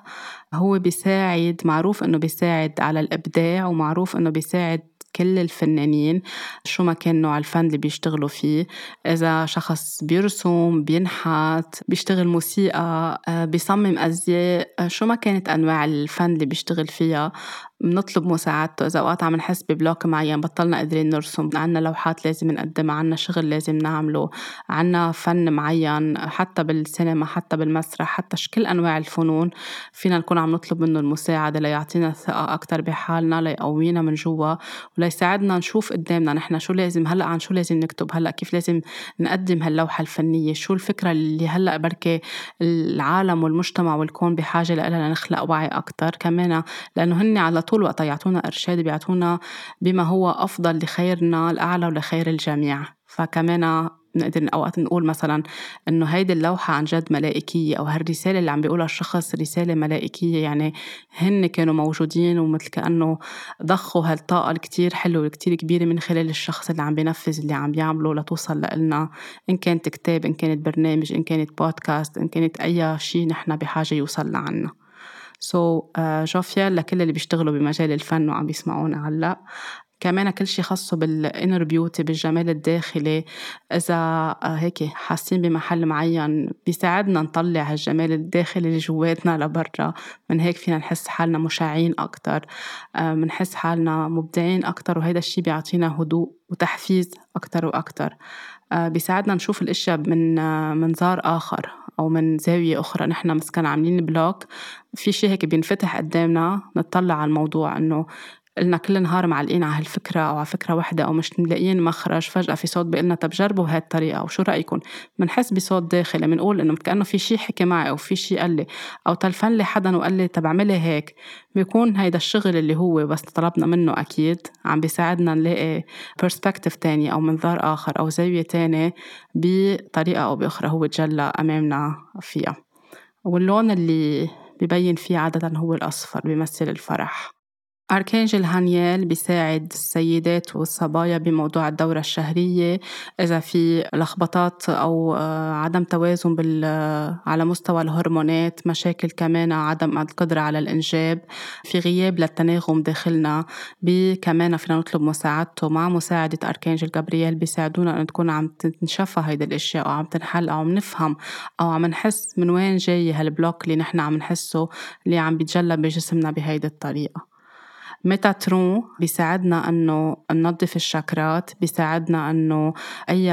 هو بيساعد معروف إنه بيساعد على الإبداع ومعروف إنه بيساعد كل الفنانين شو ما كان نوع الفن اللي بيشتغلوا فيه. إذا شخص بيرسم بينحت بيشتغل موسيقى آه، بيصمم أزياء آه، شو ما كانت أنواع الفن اللي بيشتغل فيها. بنطلب مساعدته. إذا أوقات عم نحس ببلوك معين بطلنا قادرين نرسم. عنا لوحات لازم نقدمها عنا شغل لازم نعمله عنا فن معين حتى بالسينما حتى بالمسرح حتى كل أنواع الفنون فينا نكون عم نطلب منه المساعدة ليعطينا ثقة أكتر بحالنا ليقوينا من جوا وليساعدنا نشوف قدامنا نحن شو لازم هلأ عن شو لازم نكتب هلأ كيف لازم نقدم هاللوحة الفنية شو الفكرة اللي هلأ بركي العالم والمجتمع والكون بحاجة لها لنخلق وعي أكتر. كمان لأنه هن على طول وقت يعطونا إرشاد بيعطونا بما هو أفضل لخيرنا الأعلى ولخير الجميع. فكمان نقدر أوقات نقول مثلا إنه هيدي اللوحة عن جد ملائكية أو هالرسالة اللي عم بيقولها الشخص رسالة ملائكية. يعني هن كانوا موجودين ومثل كأنه ضخوا هالطاقة الكتير حلوة الكتير كبيرة من خلال الشخص اللي عم بينفذ اللي عم بيعمله لتوصل لنا إن كانت كتاب إن كانت برنامج إن كانت بودكاست إن كانت أي شيء نحن بحاجة يوصل لعنا. so so, uh, جوفيال لكل اللي بيشتغلوا بمجال الفن وعم بيسمعونا هلأ. كمان كل شيء خاصه بال inner beauty بالجمال الداخلي. إذا آه، هيك حاسين بمحل معين بيساعدنا نطلع هالجمال الداخلي اللي جواتنا لبرا. من هيك فينا نحس حالنا مشاعين أكثر بنحس آه، حالنا مبدعين أكثر وهذا الشيء بيعطينا هدوء وتحفيز أكثر وأكثر بيساعدنا نشوف الأشياء من منظار آخر أو من زاوية أخرى. نحن مسكن عاملين بلوك في شيء هيك بينفتح قدامنا نطلع على الموضوع إنه قلنا كل نهار معلقين على هالفكرة أو على فكرة وحدة أو مش ملاقيين مخرج فجأة في صوت بيقلنا طب جربوا هاي الطريقة أو شو رأيكم بنحس بصوت داخلي بنقول إنه كأنه في شيء حكي معي أو في شيء قال لي أو تلفن لي حدا وقال لي طب اعملي هيك. بيكون هيدا الشغل اللي هو بس طلبنا منه أكيد عم بيساعدنا نلاقي perspective تاني أو منظار آخر أو زاوية تانية بطريقة أو بأخرى هو تجلى أمامنا فيها. واللون اللي ببين فيه عادة هو الأصفر بيمثل الفرح. Archangel هانيال بيساعد السيدات والصبايا بموضوع الدورة الشهرية إذا في لخبطات أو آه، عدم توازن بال آه، على مستوى الهرمونات مشاكل كمان عدم القدرة على الإنجاب في غياب للتناغم داخلنا كمان فينا نطلب مساعدته. مع مساعدة أركانجل جابرييل بيساعدونا أن تكون عم تنشفى هيدي الأشياء أو عم تنحل أو عم نفهم أو عم نحس من وين جاي هالبلوك اللي نحن عم نحسه اللي عم بيتجلى بجسمنا بهيدي الطريقة. ميتاترون بيساعدنا إنه ننظف الشاكرات بيساعدنا إنه أي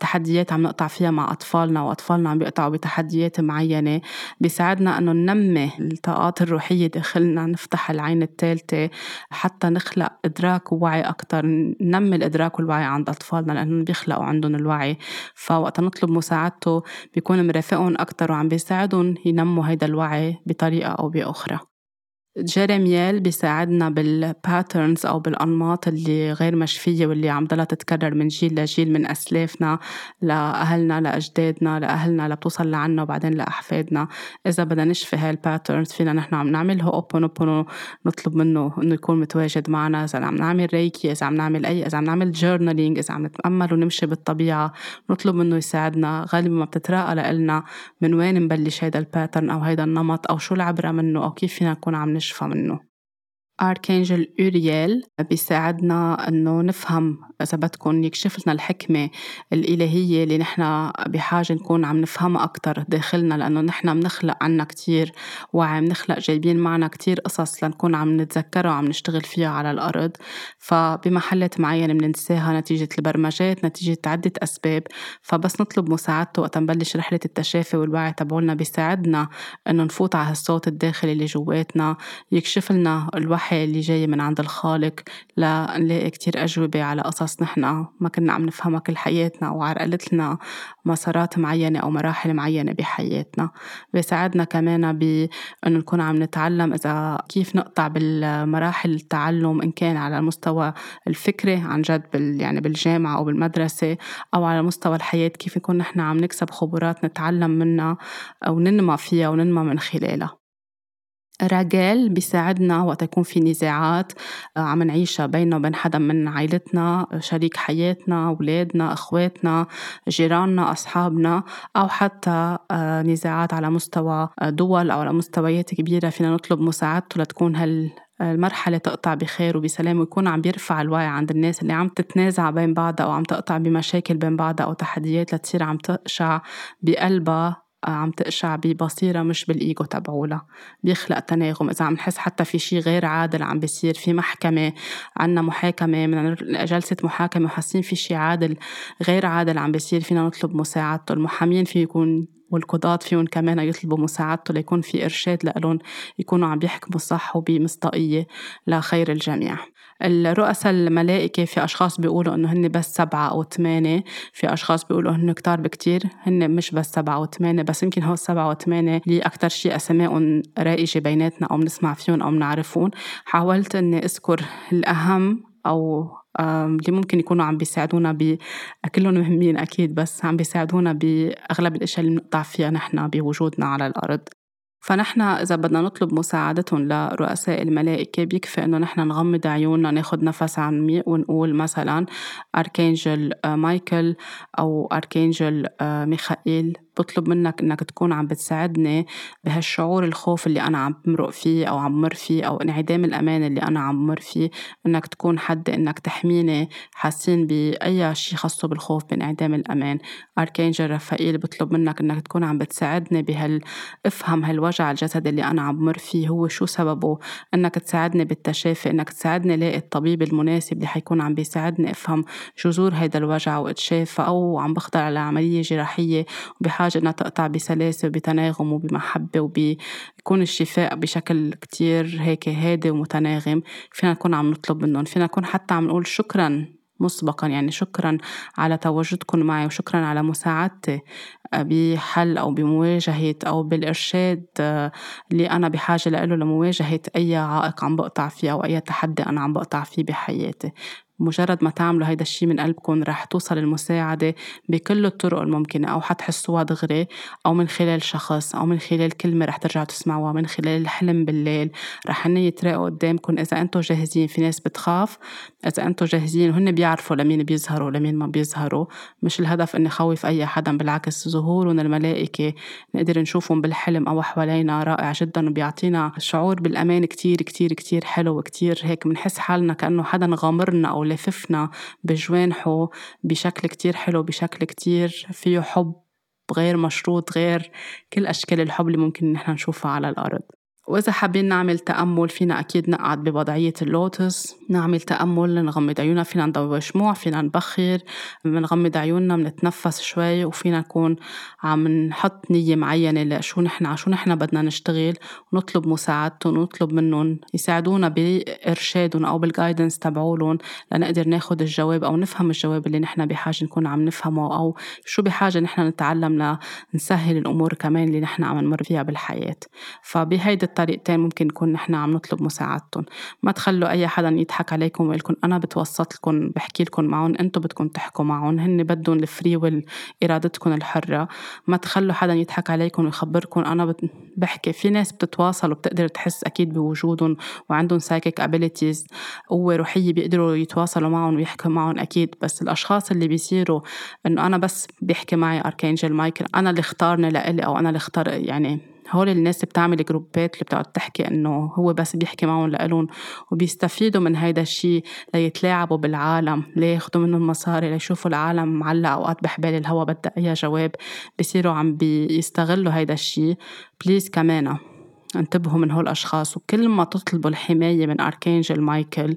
تحديات عم نقطع فيها مع أطفالنا وأطفالنا عم بيقطعوا بتحديات معينة بيساعدنا إنه ننمي الطاقات الروحية داخلنا نفتح العين الثالثة حتى نخلق إدراك ووعي أكثر ننمي الإدراك والوعي عند أطفالنا لأنهم بيخلقوا عندهم الوعي. فوقت نطلب مساعدته بيكون مرافقهم أكثر وعم بيساعدهم ينموا هيدا الوعي بطريقة أو بأخرى. جيريميال بيساعدنا بالباترنز أو بالأنماط اللي غير مشفية واللي عم ضلها تتكرر من جيل لجيل من أسلافنا لأهلنا لأجدادنا لأهلنا لبتوصل لعنا وبعدين لأحفادنا. إذا بدنا نشفي هاي ال patterns فينا نحن عم نعملها هوبونوبونو نطلب منه إنه يكون متواجد معنا. إذا عم نعمل ريكي إذا عم نعمل أي إذا عم نعمل journaling إذا عم نتأمل ونمشي بالطبيعة نطلب منه يساعدنا. غالبا ما بتتراءى لنا من وين نبلش هيدا ال pattern أو هيدا النمط أو شو العبرة منه أو كيف فينا نكون عم نشفى منه. Archangel أوريال بيساعدنا إنه نفهم إذا بدكم يكشف لنا الحكمة الإلهية اللي نحن بحاجة نكون عم نفهمها أكتر داخلنا لأنه نحن بنخلق عنا كتير وعم نخلق جايبين معنا كتير قصص لنكون عم نتذكرها وعم نشتغل فيها على الأرض. فبمحلات معينة بننساها نتيجة البرمجات نتيجة عدة أسباب. فبس نطلب مساعدته وقت نبلش رحلة التشافي والوعي تبعولنا بيساعدنا إنه نفوت على هالصوت الداخلي اللي جواتنا يكشف لنا الوحي اللي جاي من عند الخالق لنلاقي كتير أجوبة على قصص نحن ما كنا عم نفهمها كل حياتنا وعرقلت لنا مسارات معينة أو مراحل معينة بحياتنا. بيساعدنا كمان بأنه نكون عم نتعلم إذا كيف نقطع بالمراحل التعلم إن كان على المستوى الفكري عن جد بال يعني بالجامعة أو بالمدرسة أو على مستوى الحياة كيف نكون نحن عم نكسب خبرات نتعلم منها أو ننمى فيها وننمى من خلالها. رجال بيساعدنا وقت يكون في نزاعات آه، عم نعيشها بيننا وبين حدا من عائلتنا شريك حياتنا أولادنا أخواتنا جيراننا أصحابنا أو حتى آه، نزاعات على مستوى آه، دول أو على مستويات كبيرة. فينا نطلب مساعدته لتكون هال المرحلة تقطع بخير وبسلام ويكون عم بيرفع الوعي عند الناس اللي عم تتنازع بين بعضها أو عم تقطع بمشاكل بين بعضها أو تحديات لتصير عم تقشع بقلبها. عم تقشع ببصيرة مش بالإيجو تبعولا بيخلق تناغم. إذا عم نحس حتى في شي غير عادل عم بيصير في محكمة عنا محاكمة من جلسة محاكمة وحاسين في شي عادل غير عادل عم بيصير فينا نطلب مساعدته. المحامين في يكون والقضاة فيهم كمان يطلبوا مساعدته ليكون في إرشاد لهم يكونوا عم بيحكموا صح وبمصداقية لخير الجميع. الرؤساء الملائكة في أشخاص بيقولوا إنه هن بس سبعة أو ثمانية في أشخاص بيقولوا هن كتار بكتير هن مش بس سبعة أو ثمانية بس يمكن هو السبعة وثمانية اللي أكتر شيء أسمائهم رائجة بيناتنا أو بنسمع فيهم أو بنعرفهم حاولت إني أذكر الأهم أو اللي ممكن يكونوا عم بيساعدونا ب كلهم مهمين أكيد بس عم بيساعدونا بأغلب الأشياء اللي بنقطع فيها نحن بوجودنا على الأرض. فنحن إذا بدنا نطلب مساعدتهم لرؤساء الملائكة بيكفي إنه نحن نغمض عيوننا ناخد نفس عميق ونقول مثلا أركانجل مايكل أو أركانجل ميخائيل. بطلب منك إنك تكون عم بتساعدني بهالشعور الخوف اللي أنا عم بمرق فيه أو عم مر فيه أو انعدام الأمان اللي أنا عم مر فيه. إنك تكون حد إنك تحميني حاسين بأي شيء خاصة بالخوف بانعدام الأمان. أركانجل رفائيل بطلب منك إنك تكون عم بتساعدني بهال افهم هالوجع الجسدي اللي أنا عم بمر فيه. هو شو سببه؟ إنك تساعدني بالتشافي إنك تساعدني لاقي الطبيب المناسب اللي حيكون عم بيساعدني أفهم جذور هيدا الوجع وأتشافى أو عم بخضر على عمليه جراحية. وبحاجة بحاجة إنها تقطع بسلاسة وبتناغم وبمحبة وبيكون الشفاء بشكل كتير هيك هادي ومتناغم. فينا نكون عم نطلب منهم. فينا نكون حتى عم نقول شكرا مسبقا يعني شكرا على تواجدكم معي وشكرا على مساعدتي بحل أو بمواجهة أو بالإرشاد اللي أنا بحاجة له لمواجهة أي عائق عم بقطع فيه أو أي تحدي أنا عم بقطع فيه بحياتي. مجرد ما تعملوا هيدا الشي من قلبكم رح توصل المساعدة بكل الطرق الممكنة أو حتحسوها دغري أو من خلال شخص أو من خلال كلمة رح ترجعوا تسمعوها من خلال الحلم بالليل. رح هن يتراقوا قدامكم إذا أنتم جاهزين. في ناس بتخاف إذا أنتم جاهزين وهن بيعرفوا لمين بيظهروا لمين ما بيظهروا. مش الهدف إني خوف أي حدا بالعكس ظهورهم الملائكة نقدر نشوفهم بالحلم أو حوالينا رائع جدا وبيعطينا شعور بالأمان كتير كتير كتير حلو وكتير هيك بنحس حالنا كأنه حدا غامرنا أو لففنا بجوانحه بشكل كتير حلو بشكل كتير فيه حب غير مشروط غير كل أشكال الحب اللي ممكن نحن نشوفها على الأرض. وإذا حابين نعمل تأمل فينا أكيد نقعد بوضعية اللوتس نعمل تأمل نغمض عيوننا فينا نضوي شموع فينا نبخر بنغمض عيوننا بنتنفس شوي وفينا نكون عم نحط نية معينة لشو نحن على شو نحن بدنا نشتغل ونطلب مساعدتهم ونطلب منهم يساعدونا بإرشادهم أو بال guidance تبعولهم لنقدر ناخد الجواب أو نفهم الجواب اللي نحن بحاجة نكون عم نفهمه أو شو بحاجة نحن نتعلم لنسهل الأمور كمان اللي نحن عم نمر فيها بالحياة. فبهيدي الطريقتين ممكن نكون نحن عم نطلب مساعدتهم ما تخلوا أي حدا يضحك عليكم ويقول لكم أنا بتوسط لكم بحكي لكم معهم أنتم بدكم تحكوا معهم هن بدهم الفري والإرادتكم الحرة. ما تخلوا حدا يضحك عليكم ويخبركم أنا بحكي. في ناس بتتواصل وبتقدر تحس أكيد بوجودهم وعندهم psychic abilities قوة روحية بيقدروا يتواصلوا معهم ويحكوا معهم أكيد. بس الأشخاص اللي بيصيروا إنه أنا بس بيحكي معي Archangel Michael أنا اللي اختارني لإلي أو أنا اللي اختار يعني هول الناس بتعمل جروبات اللي بتقعد تحكي إنه هو بس بيحكي معهم لإلهم وبيستفيدوا من هيدا الشيء ليتلاعبوا بالعالم لياخدوا منهم مصاري ليشوفوا العالم معلق أوقات بحبال الهوا بدها اي جواب بصيروا عم بيستغلوا هيدا الشيء please كمان انتبهوا من هول الأشخاص وكل ما تطلبوا الحماية من Archangel Michael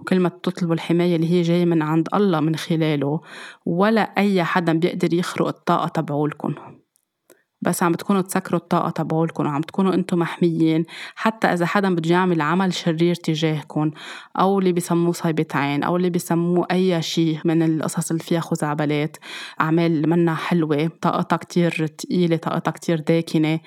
وكل ما تطلبوا الحماية اللي هي جاية من عند الله من خلاله ولا أي حدا بيقدر يخرق الطاقة تبعولكم. بس عم بتكونوا تسكروا الطاقة تبعولكم وعم تكونوا أنتم محميين. حتى إذا حدا بده يعمل عمل شرير تجاهكم أو اللي بيسموه صيبة عين أو اللي بيسموه أي شيء من القصص اللي فيها خزعبلات أعمال منا حلوة طاقتها كتير تقيلة طاقتها كتير داكنة.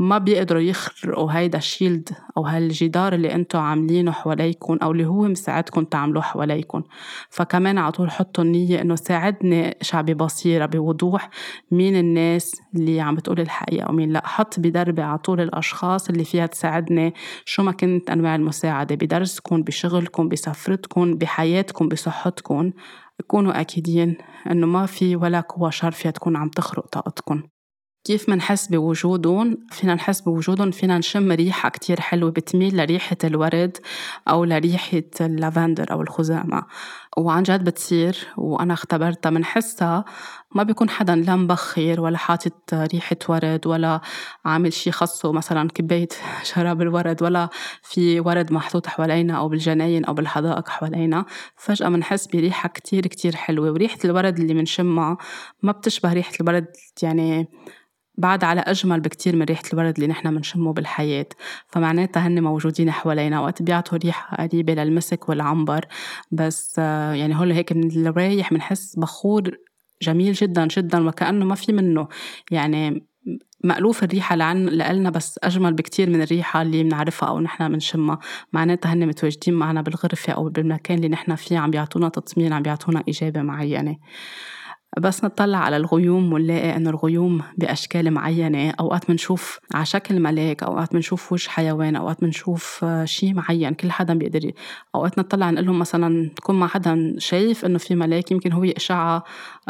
ما بيقدروا يخرقوا هيدا الشيلد أو هالجدار اللي انتو عاملينه حواليكم أو اللي هو مساعدكم تعملوه حواليكم فكمان على طول حطوا النية إنه ساعدني شعبي بصيرة بوضوح مين الناس اللي عم بتقول الحقيقة ومين لا. حط بدربي على طول الأشخاص اللي فيها تساعدني شو ما كنت أنواع المساعدة بدرسكم بشغلكم بسفرتكم بحياتكم بصحتكم كونوا أكيدين إنه ما في ولا قوة شر فيها تكون عم تخرق طاقتكم كيف منحس بوجودهم؟ فينا نحس بوجودهم فينا نشم ريحة كتير حلوة بتميل لريحة الورد أو لريحة اللافندر أو الخزامة وعن جد بتصير وأنا اختبرتها منحسها ما بيكون حدا لا مبخر ولا حاطط ريحة ورد ولا عامل شي خصه مثلا كباية شراب الورد ولا في ورد محطوط حوالينا أو بالجناين أو بالحدائق حوالينا. فجأة منحس بريحة كتير كتير حلوة وريحة الورد اللي منشمها ما بتشبه ريحة الورد يعني بعد على أجمل بكتير من ريحة الورد اللي نحن بنشمه بالحياة. فمعناتها هن موجودين حوالينا وقت بيعطوا ريحة قريبة للمسك والعنبر. بس يعني هول هيك من الرايح بنحس بخور جميل جدا جدا وكأنه ما في منه. يعني مألوف الريحة لعن لإلنا بس أجمل بكتير من الريحة اللي بنعرفها أو نحن بنشمها معناتها هن متواجدين معنا بالغرفة أو بالمكان اللي نحن فيه عم بيعطونا تطمين عم بيعطونا إجابة معينة. بس نطلع على الغيوم ونلاقي إنه الغيوم بأشكال معينة. أوقات بنشوف على شكل ملاك أوقات بنشوف وجه حيوان أوقات بنشوف شيء معين كل حدا بيقدر أوقات نطلع نقول لهم مثلا تكون مع حدا شايف إنه في ملاك يمكن هو اشعه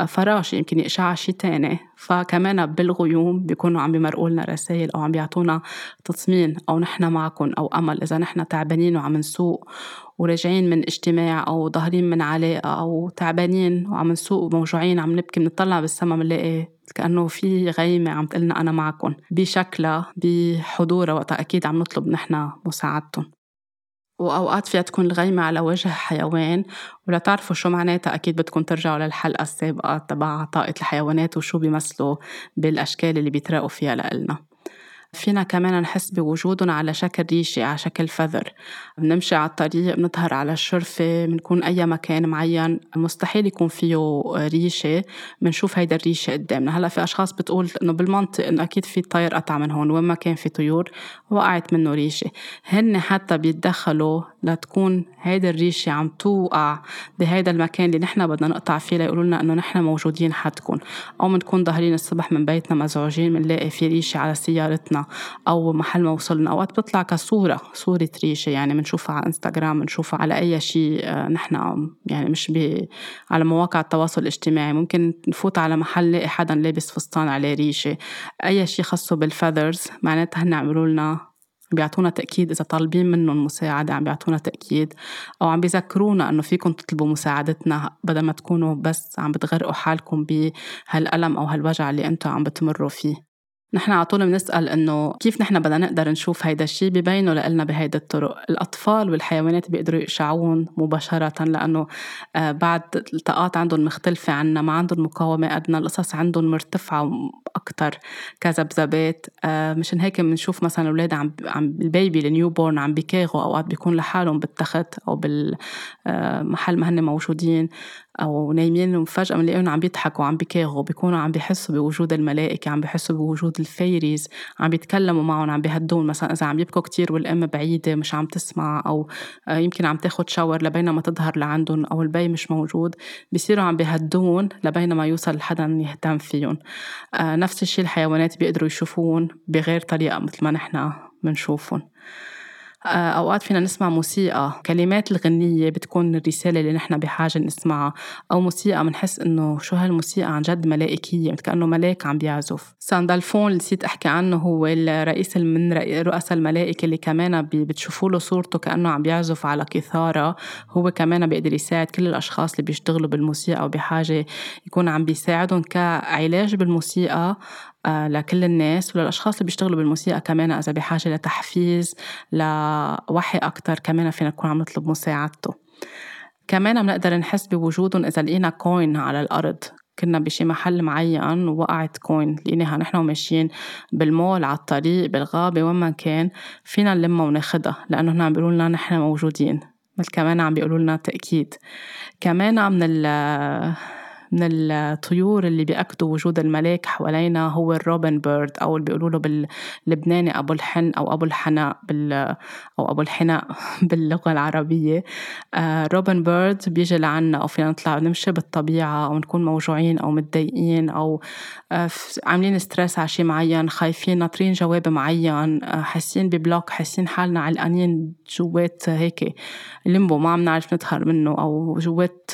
فراش يمكن اشعه شيء تاني. فكمان بالغيوم بيكونوا عم بيمرقوا لنا رسائل أو عم بيعطونا تطمين أو نحن معكم أو أمل إذا نحن تعبانين وعم نسوق وراجعين من اجتماع أو ظاهرين من علاقة أو تعبانين وعم نسوق وموجوعين عم نبكي بنطلع بالسما بنلاقي كأنه في غيمة عم تقلنا أنا معكم بشكلها بحضورها وقتها أكيد عم نطلب نحن مساعدتهم وأوقات فيها تكون الغيمة على وجه حيوان ولا تعرفوا شو معناتها؟ أكيد بدكم ترجعوا للحلقة السابقة تبع طاقة الحيوانات وشو بيمثلوا بالأشكال اللي بيتراقوا فيها لإلنا. فينا كمان نحس بوجودهم على شكل ريشة على شكل فذر. بنمشي على الطريق بنظهر على الشرفة بنكون أي مكان معين. مستحيل يكون فيه ريشة. بنشوف هيدا الريشة قدامنا. هلأ في أشخاص بتقول إنه بالمنطق إنه أكيد في طير قطع من هون وين ما كان في طيور وقعت منه ريشة. هن حتى بيتدخلوا لتكون هيدا الريشة عم توقع بهيدا المكان اللي نحن بدنا نقطع فيه ليقولوا لنا إنه نحن موجودين حدكم. أو بنكون ظاهرين الصبح من بيتنا مزعوجين بنلاقي في ريشة على سيارتنا أو محل ما وصلنا. أوقات بتطلع كصورة صورة ريشة يعني بنشوفها على إنستغرام بنشوفها على أي شيء آه، نحن يعني مش ب... على مواقع التواصل الاجتماعي. ممكن نفوت على محل نلاقي حدا لابس فستان عليه ريشة. أي شيء خاصه بالفذرز معناتها هن عملوا لنا بيعطونا تأكيد إذا طالبين منهم مساعدة عم بيعطونا تأكيد أو عم بيذكرونا إنه فيكم تطلبوا مساعدتنا بدل ما تكونوا بس عم بتغرقوا حالكم بهالألم أو هالوجع اللي أنتم عم بتمروا فيه. نحن على طول بنسأل إنه كيف نحن بدنا نقدر نشوف هيدا الشيء ببينه لنا بهيدا الطرق؟ الأطفال والحيوانات بيقدروا يقشعون مباشرة لأنه آه، بعد الطاقات عندهم مختلفة عنا ما عندهم مقاومة أدنى القصص عندهم مرتفعة أكتر كذبذبات. آه، مشان هيك بنشوف مثلا الأولاد عم عم ال baby ال newborn عم بيكاغوا أوقات بيكون لحالهم بالتخت أو بالمحل ما هن موجودين. أو نايمين وفجأة بنلاقيهم عم بيضحكوا عم بيكاغوا بيكونوا عم بيحسوا بوجود الملائكة عم بيحسوا بوجود ال fairies عم بيتكلموا معهم عم بيهدون. مثلا إذا عم يبكوا كتير والأم بعيدة مش عم تسمع أو آه، يمكن عم تاخد شاور لبينما تظهر لعندهم أو البي مش موجود بيصيروا عم بيهدون لبينما يوصل حدا يهتم فيهم. آه، نفس الشيء الحيوانات بيقدروا يشوفون بغير طريقة مثل ما نحن بنشوفهم. أوقات فينا نسمع موسيقى. كلمات الغنية بتكون الرسالة اللي نحن بحاجة نسمعها أو موسيقى بنحس إنه شو هالموسيقى عن جد ملائكية كأنه ملاك عم بيعزف. ساندالفون اللي نسيت أحكي عنه هو الرئيس من رؤساء الملائكة اللي كمان بتشوفوا له صورته كأنه عم بيعزف على قيثارة. هو كمان بيقدر يساعد كل الأشخاص اللي بيشتغلوا بالموسيقى وبحاجة يكون عم بيساعدهم كعلاج بالموسيقى. آه، لكل الناس وللأشخاص اللي بيشتغلوا بالموسيقى كمان إذا بحاجة لتحفيز لوحي أكتر كمان فينا نكون عم نطلب مساعدته. كمان بنقدر نحس بوجودهم إذا لقينا coin على الأرض. كنا بشي محل معين ووقعت coin لقيناها نحن وماشيين بالمول على الطريق بالغابة وين ما كان فينا نلمها وناخدها لأنه هنا عم بيقولوا لنا نحن موجودين مثل كمان عم بيقولوا لنا تأكيد. كمان من ال من الطيور اللي بيأكدوا وجود الملاك حوالينا هو الروبن بيرد أو اللي بيقولوا له باللبناني أبو الحن أو أبو الحناء بال أو أبو الحناء باللغة العربية. آه روبن بيرد بيجي لعنا أو فينا نطلع نمشي بالطبيعة أو نكون موجوعين أو متضايقين أو آه عاملين stress على شيء معين خايفين ناطرين جواب معين آه حاسين ب block حاسين حالنا علقانين جوات هيك limbo ما عم نعرف نظهر منه أو جوات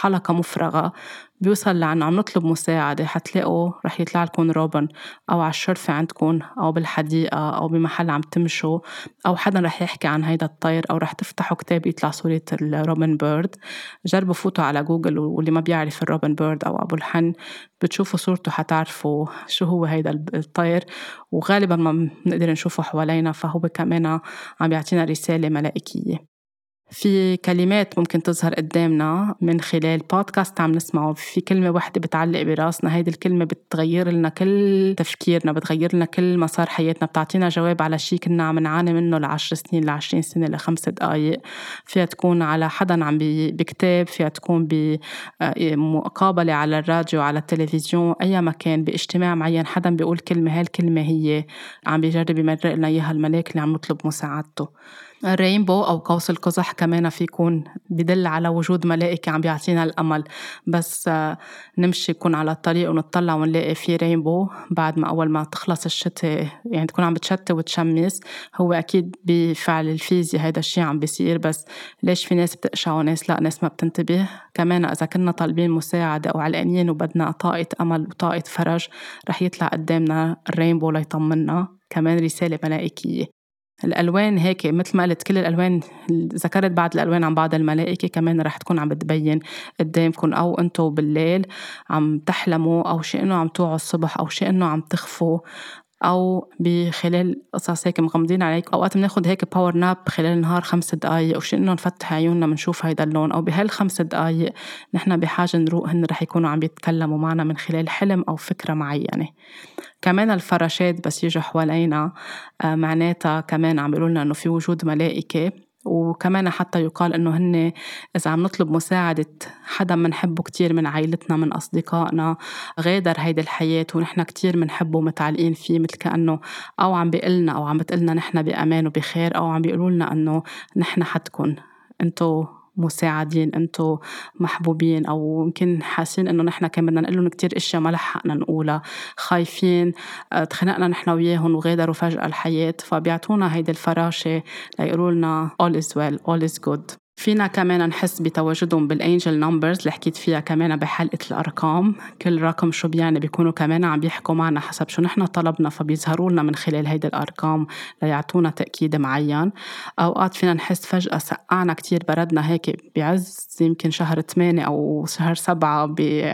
حلقة مفرغة. بيوصل لعنا عم نطلب مساعدة حتلاقوا رح يطلع لكم روبن أو على الشرفة عندكم أو بالحديقة أو بمحل عم تمشوا أو حدا رح يحكي عن هيدا الطير أو رح تفتحوا كتاب يطلع صورة ال robin bird جربوا فوتوا على جوجل واللي ما بيعرف الروبن بيرد أو أبو الحن بتشوفوا صورته حتعرفوا شو هو هيدا الطير. وغالبا ما بنقدر نشوفه حوالينا فهو كمان عم بيعطينا رسالة ملائكية. في كلمات ممكن تظهر قدامنا من خلال بودكاست عم نسمعه. في كلمة واحدة بتعلق براسنا. هيدي الكلمة بتغير لنا كل تفكيرنا بتغير لنا كل مسار حياتنا. بتعطينا جواب على شيء كنا عم نعاني منه لعشر سنين لعشرين سنة لخمس دقايق. فيها تكون على حدا عم بكتاب فيها تكون بمقابلة على الراديو على التلفزيون أي مكان باجتماع معين. حدا بيقول كلمة هالكلمة هي عم بيجرب يمرق لنا إياها الملاك اللي عم نطلب مساعدته. الرينبو أو قوس القزح كمان في يكون بدل على وجود ملائكة عم بيعطينا الأمل. بس آه، نمشي يكون على الطريق ونطلع ونلاقي في رينبو بعد ما أول ما تخلص الشتاء يعني تكون عم بتشتي وتشمس. هو أكيد بفعل الفيزياء هيدا الشيء عم بيصير بس ليش في ناس بتقشع وناس لا؟ ناس ما بتنتبه. كمان إذا كنا طالبين مساعدة أو علقانين وبدنا طاقة أمل وطاقة فرج رح يطلع قدامنا الرينبو ليطمنا. كمان رسالة ملائكية. الألوان هيك مثل ما قلت كل الألوان ذكرت بعض الألوان عن بعض الملائكة كمان رح تكون عم بتبين قدامكم أو أنتم بالليل عم تحلموا أو شيء إنه عم توعوا الصبح أو شيء إنه عم تخفوا. أو بخلال قصص هيك مغمضين عليك. أوقات بناخد هيك باور ناب خلال النهار خمس دقايق أو شيء إنه نفتح عيوننا بنشوف هيدا اللون. أو بهالخمس دقايق نحن بحاجة نروق هن رح يكونوا عم يتكلموا معنا من خلال حلم أو فكرة معينة. كمان الفراشات بس يجوا حوالينا آه، معناتها كمان عم بيقولوا لنا إنه في وجود ملائكة. وكمان حتى يقال إنه هن إذا عم نطلب مساعدة حدا منحبه كتير من عائلتنا من أصدقائنا غادر هيدي الحياة ونحن كتير منحبه ومتعلقين فيه مثل كأنه أو عم بيقلنا أو عم بتقلنا نحن بأمان وبخير أو عم بيقولوا لنا إنه نحن حدكن. إنتو مساعدين انتو محبوبين أو يمكن حاسين إنه نحن كان بدنا نقول لهم كثير إشياء ما لحقنا نقولها. خايفين آه، تخانقنا نحن وياهم وغادروا فجأة الحياة فبيعطونا هيدي الفراشة ليقولوا لنا all is well all is good. فينا كمان نحس بتواجدهم بال angel numbers اللي حكيت فيها كمان بحلقة الأرقام. كل رقم شو بيعني بيكونوا كمان عم بيحكوا معنا حسب شو نحن طلبنا فبيظهروا لنا من خلال هيدي الأرقام ليعطونا تأكيد معين. أوقات فينا نحس فجأة سقعنا كتير بردنا هيك بعز يمكن شهر 8 أو شهر 7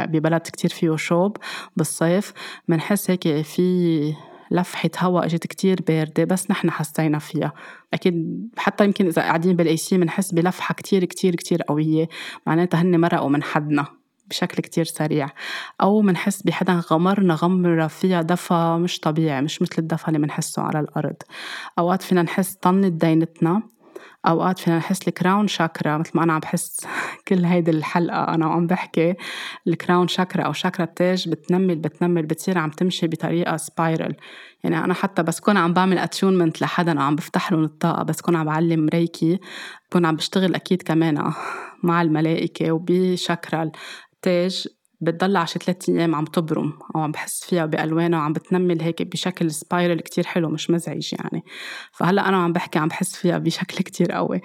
ببلد كتير فيه شوب بالصيف. بنحس هيك في لفحة هواء إجت كتير باردة بس نحن حسينا فيها. أكيد حتى يمكن إذا قاعدين بالأي سي بنحس بلفحة كتير كتير كتير قوية. معناتها هن مرقوا من حدنا بشكل كتير سريع. أو منحس بحدا غمرنا غمرة فيها دفى مش طبيعي مش مثل الدفى اللي منحسه على الأرض. أوقات فينا نحس طنت دينتنا أوقات فينا نحس ال crown chakra مثل ما أنا عم بحس كل هيدي الحلقة أنا وعم بحكي ال crown chakra أو شاكرا التاج بتنمل بتنمل بتصير عم تمشي بطريقة spiral يعني أنا حتى بس كون عم بعمل attunement لحدا أو عم بفتح لهم الطاقة بس كون عم بعلم ريكي بكون عم بشتغل أكيد كمان مع الملائكة وبشاكرا التاج بتضل شي ثلاث أيام عم تبرم أو عم بحس فيها بألوانها وعم بتنمل هيك بشكل spiral كتير حلو مش مزعج يعني. فهلأ أنا عم بحكي عم بحس فيها بشكل كتير قوي.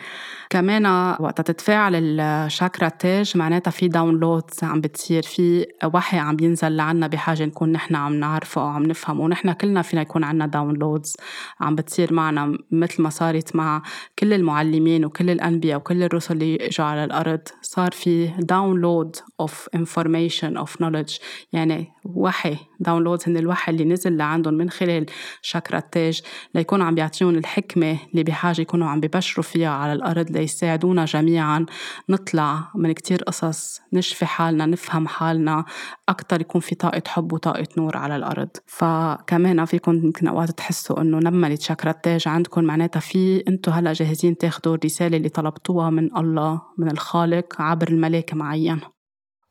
كمان وقت تتفاعل الشاكرا تاج معناتها في downloads عم بتصير في وحي عم بينزل لعنا بحاجة نكون نحن عم نعرفه أو عم نفهمه. ونحن كلنا فينا يكون عنا downloads عم بتصير معنا مثل ما صارت مع كل المعلمين وكل الأنبياء وكل الرسل اللي إجوا على الأرض. صار في download of information acquisition of knowledge. يعني وحي downloads هن الوحي اللي نزل لعندهم من خلال شاكرا التاج ليكونوا عم بيعطيهم الحكمة اللي بحاجة يكونوا عم ببشروا فيها على الأرض ليساعدونا جميعا. نطلع من كتير قصص نشفي حالنا نفهم حالنا. أكتر يكون في طاقة حب وطاقة نور على الأرض. فكمان فيكم يمكن أوقات تحسوا إنه نملت شاكرا التاج عندكم معناتها في أنتوا هلأ جاهزين تاخدوا الرسالة اللي طلبتوها من الله من الخالق عبر الملاك معين.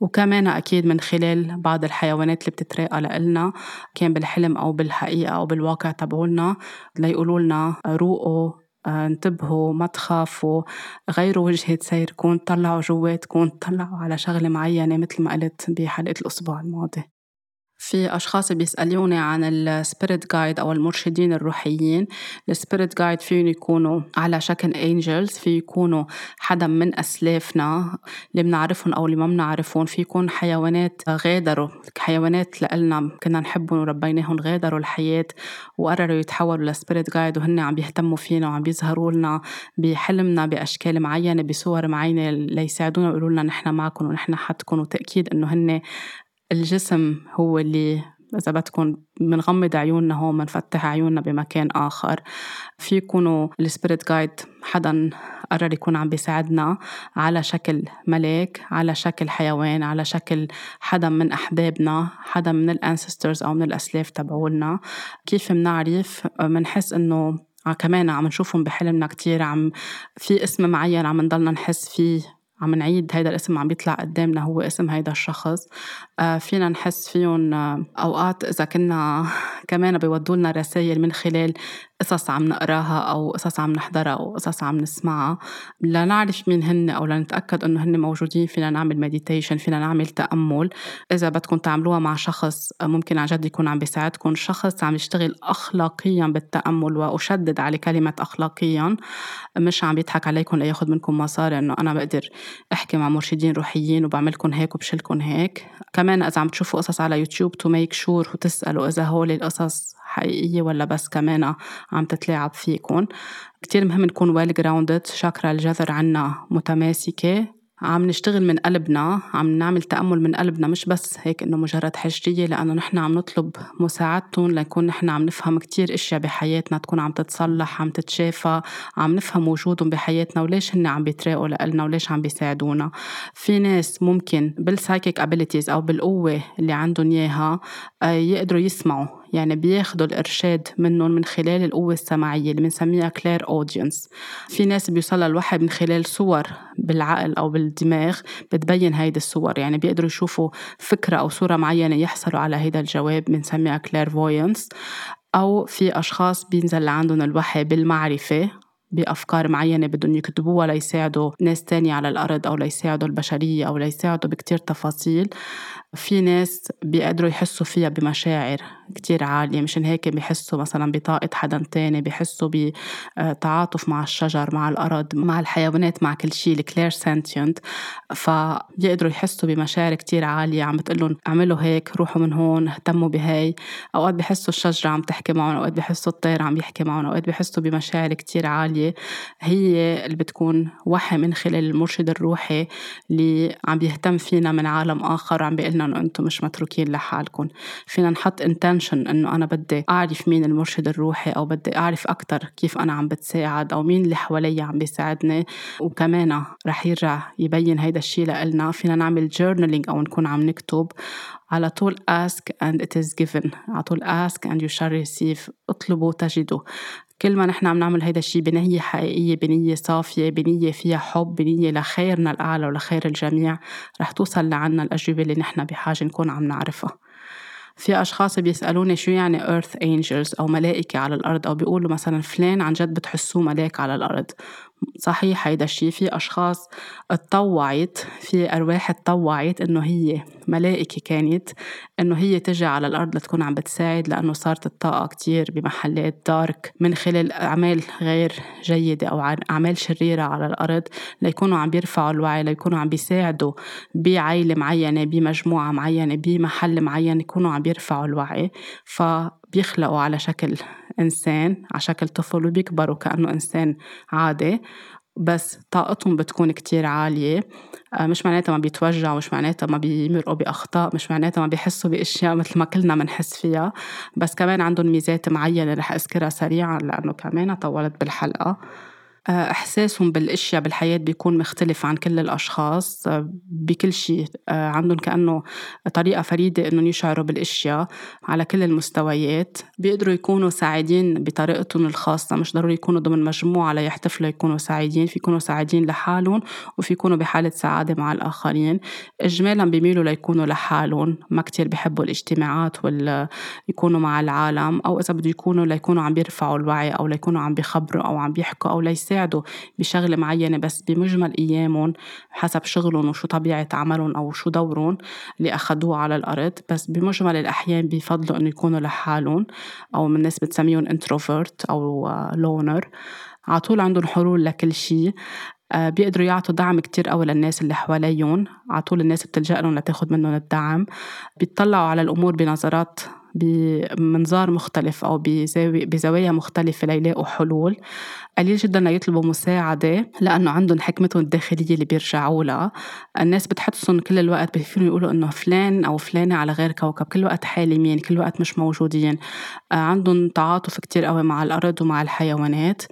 وكمان أكيد من خلال بعض الحيوانات اللي بتتراقى لإلنا كان بالحلم أو بالحقيقة أو بالواقع تبعولنا ليقولوا لنا روقوا آه، انتبهوا ما تخافوا غيروا وجهة سيركم طلعوا جواتكم طلعوا على شغلة معينة مثل ما قلت بحلقة الأسبوع الماضي. في أشخاص بيسألوني عن ال spirit guide أو المرشدين الروحيين. ال spirit guide فيهم يكونوا على شكل angels في يكونوا حدا من أسلافنا اللي بنعرفهم أو اللي ما بنعرفهم. في يكون حيوانات غادروا حيوانات لإلنا كنا نحبهم وربيناهم غادروا الحياة وقرروا يتحولوا لسبيريت جايد وهن عم بيهتموا فينا وعم بيظهروا لنا بحلمنا بأشكال معينة بصور معينة ليساعدونا ويقولوا لنا نحن معكم ونحن حدكم. وتأكيد إنه هن الجسم هو اللي إذا بدكم بنغمض عيوننا هون بنفتح عيوننا بمكان آخر. في يكونوا ال spirit guide حدا قرر يكون عم بيساعدنا على شكل ملاك على شكل حيوان على شكل حدا من أحبابنا حدا من ال ancestors أو من الأسلاف تبعولنا. كيف منعرف؟ منحس إنه كمان عم نشوفهم بحلمنا كتير عم في اسم معين عم نضلنا نحس فيه عم نعيد هيدا الاسم عم بيطلع قدامنا هو اسم هيدا الشخص. آه فينا نحس فيهم آه أوقات إذا كنا كمان بيودوا لنا رسائل من خلال قصص عم نقراها أو قصص عم نحضرها أو قصص عم نسمعها. لنعرف مين هن أو لنتأكد إنه هن موجودين فينا نعمل meditation فينا نعمل تأمل. إذا بدكم تعملوها مع شخص ممكن عن جد يكون عم بيساعدكم شخص عم يشتغل أخلاقيا بالتأمل وأشدد على كلمة أخلاقيا مش عم يضحك عليكم لياخد منكم مصاري إنه أنا بقدر أحكي مع مرشدين روحيين وبعملكم هيك وبشلكم هيك. كمان إذا عم تشوفوا قصص على يوتيوب to make sure وتسألوا إذا هول القصص حقيقية ولا بس كمان عم تتلاعب فيكم كتير مهم نكون well grounded شاكرا الجذر عنا متماسكة. عم نشتغل من قلبنا عم نعمل تأمل من قلبنا مش بس هيك إنه مجرد حجرية لأنه نحن عم نطلب مساعدتهم لنكون نحن عم نفهم كتير أشياء بحياتنا تكون عم تتصلح عم تتشافى عم نفهم وجودهم بحياتنا وليش هن عم بيتراقوا لنا وليش عم بيساعدونا. في ناس ممكن بال psychic abilities أو بالقوة اللي عندهم إياها آه، يقدروا يسمعوا يعني بياخدوا الإرشاد منهم من خلال القوة السمعية اللي بنسميها clairaudience في ناس بيوصلها الوحي من خلال صور بالعقل أو بالدماغ بتبين هيدي الصور. يعني بيقدروا يشوفوا فكرة أو صورة معينة يحصلوا على هيدا الجواب بنسميها clairvoyance أو في أشخاص بينزل لعندهم الوحي بالمعرفة بأفكار معينة بدهم يكتبوها ليساعدوا ناس تانية على الأرض أو ليساعدوا البشرية أو ليساعدوا بكتير تفاصيل. في ناس بيقدروا يحسوا فيها بمشاعر. كتير عالية مشان هيك بيحسوا مثلا بطاقة حدا تاني بيحسوا بتعاطف مع الشجر مع الأرض مع الحيوانات مع كل شيء ال clairsentient فبيقدروا يحسوا بمشاعر كتير عالية عم بتقلهم اعملوا هيك روحوا من هون اهتموا بهاي أوقات بيحسوا الشجرة عم تحكي معهم أوقات بيحسوا الطير عم يحكي معهم أوقات بيحسوا بمشاعر كتير عالية. هي اللي بتكون وحي من خلال المرشد الروحي اللي عم بيهتم فينا من عالم آخر وعم بيقلنا أنتم مش متروكين لحالكم. فينا نحط intention إنه أنا بدي أعرف مين المرشد الروحي أو بدي أعرف أكتر كيف أنا عم بتساعد أو مين اللي حوالي عم بيساعدني. وكمان رح يرجع يبين هيدا الشيء لإلنا. فينا نعمل journaling أو نكون عم نكتب على طول ask and it is given. على طول ask and you shall receive. اطلبوا تجدوا. كل ما نحن عم نعمل هيدا الشيء بنية حقيقية بنية صافية بنية فيها حب بنية لخيرنا الأعلى ولخير الجميع رح توصل لعنا الأجوبة اللي نحن بحاجة نكون عم نعرفها. في أشخاص بيسألوني شو يعني earth angels أو ملائكة على الأرض أو بيقولوا مثلا فلان عن جد بتحسوه ملاك على الأرض. صحيح هيدا الشيء في أشخاص اتطوعت في أرواح اتطوعت إنه هي ملائكة كانت إنه هي تجي على الأرض لتكون عم بتساعد لأنه صارت الطاقة كتير بمحلات دارك من خلال أعمال غير جيدة أو أعمال شريرة على الأرض ليكونوا عم بيرفعوا الوعي ليكونوا عم بيساعدوا بعائلة معينة بمجموعة معينة بمحل معين يكونوا عم بيرفعوا الوعي. فبيخلقوا على شكل إنسان على شكل طفل وبيكبروا كأنه إنسان عادي. بس طاقتهم بتكون كتير عالية. آه، مش معناتها ما بيتوجعوا مش معناتها ما بيمرقوا بأخطاء مش معناتها ما بيحسوا بأشياء مثل ما كلنا بنحس فيها. بس كمان عندهم ميزات معينة رح أذكرها سريعا لأنه كمان طولت بالحلقة. آه، إحساسهم بالأشياء بالحياة بيكون مختلف عن كل الأشخاص آه، بكل شيء. آه، عندهم كأنه طريقة فريدة إنهم يشعروا بالأشياء على كل المستويات. بيقدروا يكونوا سعيدين بطريقتهم الخاصة مش ضروري يكونوا ضمن مجموعة ليحتفلوا يكونوا سعيدين. في يكونوا سعيدين لحالهم وفي يكونوا بحالة سعادة مع الآخرين. إجمالا بيميلوا ليكونوا لحالهم. ما كتير بيحبوا الاجتماعات وال يكونوا مع العالم أو إذا بده يكونوا ليكونوا عم بيرفعوا الوعي أو ليكونوا عم بيخبروا أو عم بيحكوا أو ليساعدوا بيساعدوا بشغلة معينة بس بمجمل أيامهم حسب شغلهم وشو طبيعة عملهم أو شو دورهم اللي أخدوه على الأرض. بس بمجمل الأحيان بيفضلوا إنه يكونوا لحالهم أو من الناس بتسميهم introvert أو loner على طول عندهم حلول لكل شيء. آه، بيقدروا يعطوا دعم كتير قوي للناس اللي حواليهم. على طول الناس بتلجأ لهم لتاخد منهم الدعم. بيطلعوا على الأمور بنظرات بمنظار مختلف أو بزوايا مختلفة ليلاقوا حلول. قليل جدا ليطلبوا مساعدة لأنه عندهم حكمتهم الداخلية اللي بيرجعوا لها الناس بتحسهم كل الوقت بيفينوا يقولوا إنه فلان أو فلانة على غير كوكب كل وقت حالمين كل وقت مش موجودين. آه، عندهم تعاطف كتير قوي مع الأرض ومع الحيوانات.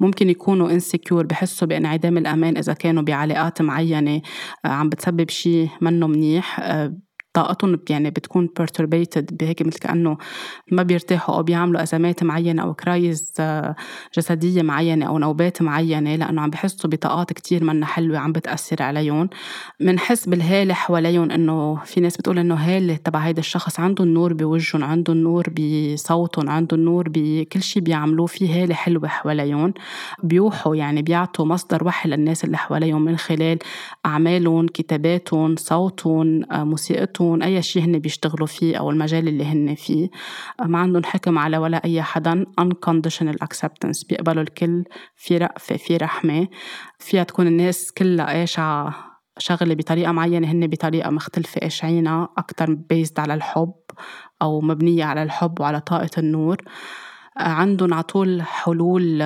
ممكن يكونوا انسكيور بحسوا بانعدام الأمان إذا كانوا بعلاقات معينة. آه، عم بتسبب شيء منه منيح. آه، طاقتهم يعني بتكون perturbated بهيك مثل كأنه ما بيرتاحوا أو بيعملوا أزمات معينة أو كرايز آه، جسدية معينة أو نوبات معينة لأنه عم بحسوا بطاقات كتير منا حلوة عم بتأثر عليهم. منحس بالهالة حواليهم إنه في ناس بتقول إنه هالة تبع هيدا الشخص عندهم نور بوجههم عندهم نور بصوتهم عندهم نور بكل شيء بيعملوه في هالة حلوة حواليهم. بيوحوا يعني بيعطوا مصدر وحي للناس اللي حواليهم من خلال أعمالهم كتاباتهم صوتهم آه، موسيقتهم. بيتون أي شيء هن بيشتغلوا فيه أو المجال اللي هن فيه ما عندهم حكم على ولا أي حدا unconditional acceptance بيقبلوا الكل في رأفة في رحمة. فيها تكون الناس كلها قاشعة شغلة بطريقة معينة هن بطريقة مختلفة قاشعينها أكتر بيزد على الحب أو مبنية على الحب وعلى طاقة النور. عندهم عطول حلول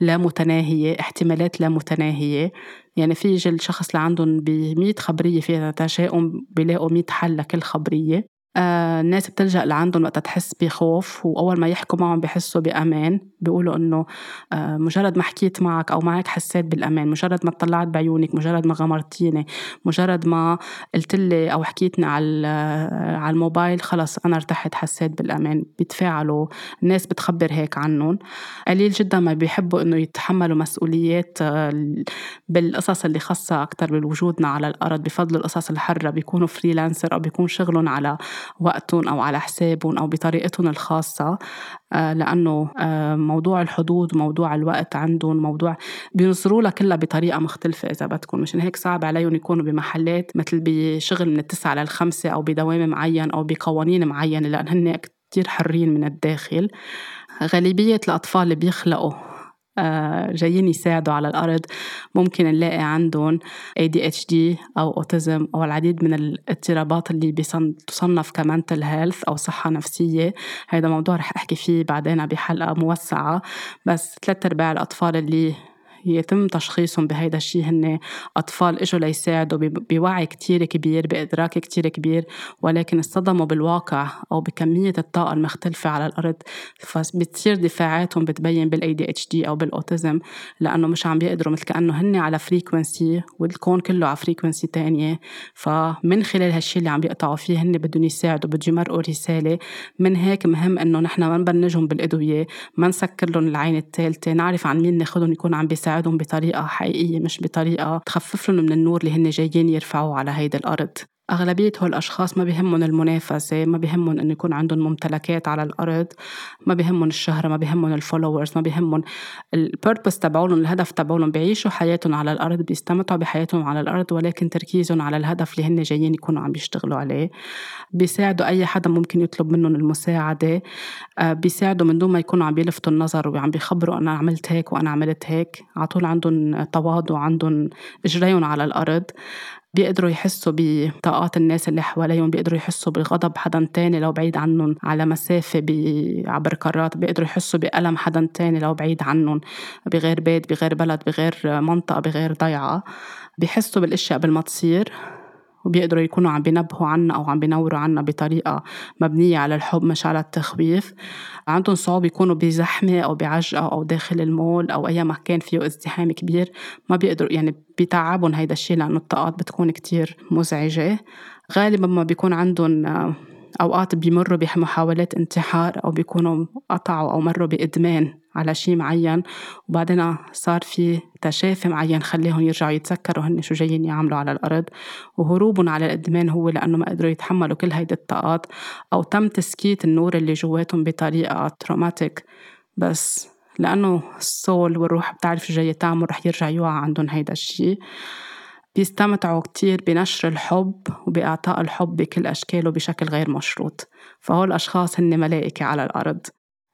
لا متناهية احتمالات لا متناهية. يعني في يجي الشخص اللي عندهم ب خبرية فيها تشاؤم بيلاقوا 100 حل لكل خبرية. آه الناس بتلجأ لعندهم وقت تحس بخوف وأول ما يحكوا معهم بحسوا بأمان. بيقولوا إنه آه مجرد ما حكيت معك أو معك حسيت بالأمان مجرد ما طلعت بعيونك مجرد ما غمرتيني مجرد ما قلت لي أو حكيتني على على الموبايل خلص أنا ارتحت حسيت بالأمان. بيتفاعلوا الناس بتخبر هيك عنهم. قليل جدا ما بيحبوا إنه يتحملوا مسؤوليات آه بالقصص اللي خاصة أكتر بوجودنا على الأرض بفضل القصص الحرة بيكونوا فريلانسر أو بيكون شغلهم على وقتهم أو على حسابهم أو بطريقتهم الخاصة. آه، لأنه آه، موضوع الحدود وموضوع الوقت عندهم موضوع بينظروا لها كلها بطريقة مختلفة إذا بدكم. مشان هيك صعب عليهم يكونوا بمحلات مثل بشغل من التسعة للخمسة أو بدوام معين أو بقوانين معينة لأن هن كتير حرين من الداخل. غالبية الأطفال اللي بيخلقوا جايين يساعدوا على الأرض. ممكن نلاقي عندهم ADHD أو أوتيزم أو العديد من الاضطرابات اللي تصنف كمنتل هيلث أو صحة نفسية. هذا موضوع رح أحكي فيه بعدين بحلقة موسعة. بس ثلاث أرباع الأطفال اللي يتم تشخيصهم بهيدا الشيء هن أطفال إجوا ليساعدوا بوعي كتير كبير بإدراك كتير كبير ولكن اصطدموا بالواقع أو بكمية الطاقة المختلفة على الأرض. فبتصير دفاعاتهم بتبين بال ADHD أو بال autism لأنه مش عم بيقدروا مثل كأنه هن على frequency والكون كله على frequency تانية. فمن خلال هالشيء اللي عم بيقطعوا فيه هن بدهم يساعدوا بدهم يمرقوا رسالة. من هيك مهم إنه نحن ما نبنجهم بالأدوية ما نسكر لهم العين الثالثة نعرف عن مين ناخذهم يكون عم بيساعد تساعدهم بطريقة حقيقية مش بطريقة تخفف لهم من النور اللي هن جايين يرفعوه على هيدي الأرض. أغلبية هول الأشخاص ما بيهمهم المنافسة ما بيهمهم إنه يكون عندهم ممتلكات على الأرض ما بيهمهم الشهرة ما بيهمهم ال followers ما بيهمهم ال purpose تبعولهم الهدف تبعولهم بيعيشوا حياتهم على الأرض بيستمتعوا بحياتهم على الأرض ولكن تركيزهم على الهدف اللي هن جايين يكونوا عم بيشتغلوا عليه. بيساعدوا أي حدا ممكن يطلب منهم المساعدة. آه، بيساعدوا من دون ما يكونوا عم بيلفتوا النظر وعم بيخبروا أنا عملت هيك وأنا عملت هيك. على طول عندهم تواضع عندهم إجريهم على الأرض. بيقدروا يحسوا بطاقات الناس اللي حواليهم بيقدروا يحسوا بغضب حدا تاني لو بعيد عنهم على مسافة عبر قارات بيقدروا يحسوا بألم حدا تاني لو بعيد عنهم بغير بيت بغير بلد بغير منطقة بغير ضيعة. بيحسوا بالأشياء قبل ما تصير وبيقدروا يكونوا عم بينبهوا عنا أو عم بينوروا عنا بطريقة مبنية على الحب مش على التخويف. عندهم صعوبة يكونوا بزحمة أو بعجقة أو داخل المول أو أي مكان فيه ازدحام كبير. ما بيقدروا يعني بيتعبهم هيدا الشيء لأنه الطاقات بتكون كتير مزعجة. غالبا ما بيكون عندهم أوقات بيمروا بمحاولات انتحار أو بيكونوا قطعوا أو مروا بإدمان على شيء معين. وبعدين صار في تشافي معين خليهم يرجعوا يتذكروا هن شو جايين يعملوا على الأرض. وهروبهم على الإدمان هو لأنه ما قدروا يتحملوا كل هيدي الطاقات أو تم تسكيت النور اللي جواتهم بطريقة تروماتيك بس لأنه السول والروح بتعرف جاية تعمل رح يرجع يوعى عندهم هيدا الشي بيستمتعوا كتير بنشر الحب وبإعطاء الحب بكل أشكاله بشكل غير مشروط. فهول الأشخاص هن ملائكة على الأرض.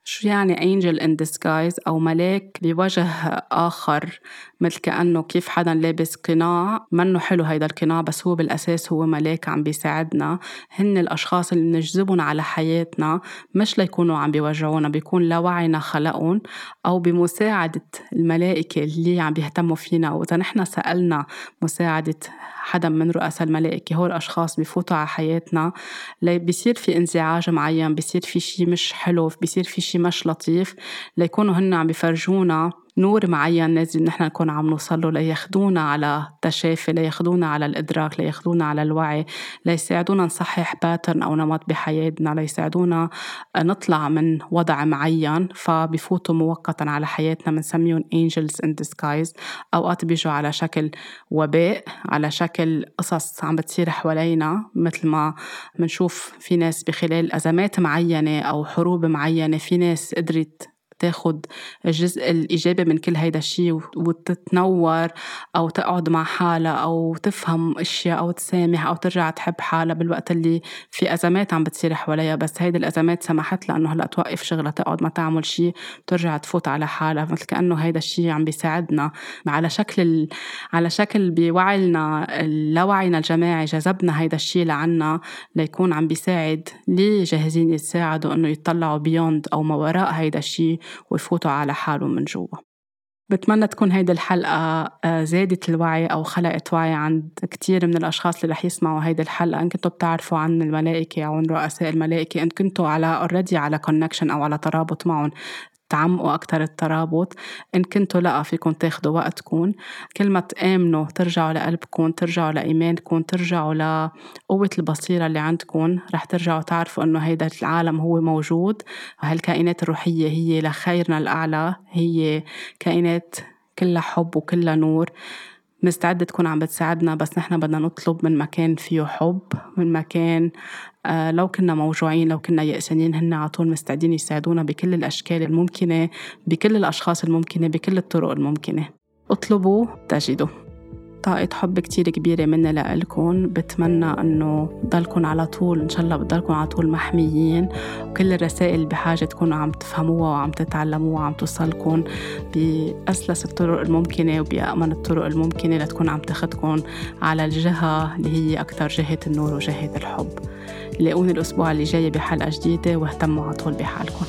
شو يعني angel in disguise أو ملاك بوجه آخر؟ مثل كأنه كيف حدا لابس قناع؟ منه حلو هيدا القناع بس هو بالأساس هو ملاك عم بيساعدنا. هن الأشخاص اللي نجذبهم على حياتنا مش ليكونوا عم بيوجعونا بيكون لوعينا خلقهم أو بمساعدة الملائكة اللي عم بيهتموا فينا. وإذا نحن سألنا مساعدة حدا من رؤساء الملائكة هول الأشخاص بفوتوا على حياتنا. بيصير في انزعاج معين بيصير في شي مش حلو بيصير في شي مش لطيف. ليكونوا هن عم بيفرجونا نور معين لازم نحن نكون عم نوصل له لياخدونا على التشافي لياخدونا على الإدراك لياخدونا على الوعي ليساعدونا نصحح باترن أو نمط بحياتنا ليساعدونا نطلع من وضع معين فبفوتوا مؤقتا على حياتنا بنسميهم angels in disguise. أوقات بيجوا على شكل وباء على شكل قصص عم بتصير حوالينا مثل ما بنشوف في ناس بخلال أزمات معينة أو حروب معينة في ناس قدرت تاخد الجزء الإيجابي من كل هيدا الشيء وتتنور أو تقعد مع حالها أو تفهم أشياء أو تسامح أو ترجع تحب حالها بالوقت اللي في أزمات عم بتصير حواليها. بس هيدي الأزمات سمحت لها إنه هلأ توقف شغلها تقعد ما تعمل شيء ترجع تفوت على حالها. مثل كأنه هيدا الشيء عم بيساعدنا على شكل ال... على شكل بوعينا اللاوعينا الجماعي جذبنا هيدا الشيء لعنا ليكون عم بيساعد. ليه جاهزين يتساعدوا إنه يطلعوا بيوند أو ما وراء هيدا الشيء ويفوتوا على حالهم من جوا. بتمنى تكون هيدي الحلقة آه، زادت الوعي أو خلقت وعي عند كتير من الأشخاص اللي رح يسمعوا هيدي الحلقة. إن كنتوا بتعرفوا عن الملائكة أو عن رؤساء الملائكة إن كنتوا على already على connection أو على ترابط معهم. تعمقوا أكتر الترابط إن كنتوا لأ فيكم تاخدوا وقتكم كل ما تآمنوا ترجعوا لقلبكم ترجعوا لإيمانكم ترجعوا لقوة البصيرة اللي عندكم رح ترجعوا تعرفوا إنه هيدا العالم هو موجود وهالكائنات الروحية هي لخيرنا الأعلى. هي كائنات كلها حب وكلها نور. مستعدة تكون عم بتساعدنا بس نحن بدنا نطلب من مكان فيه حب من مكان آه لو كنا موجوعين لو كنا يأسانين هن على طول مستعدين يساعدونا بكل الأشكال الممكنة بكل الأشخاص الممكنة بكل الطرق الممكنة. اطلبوا تجدوا. طاقة حب كتير كبيرة مني لإلكن. بتمنى إنه ضلكن على طول إن شاء الله بتضلكن على طول محميين. وكل الرسائل بحاجة تكونوا عم تفهموها وعم تتعلموها وعم توصلكن بأسلس الطرق الممكنة وبأمن الطرق الممكنة لتكون عم تاخدكن على الجهة اللي هي أكثر جهة النور وجهة الحب. لاقوني الأسبوع اللي جاي بحلقة جديدة واهتموا على طول بحالكم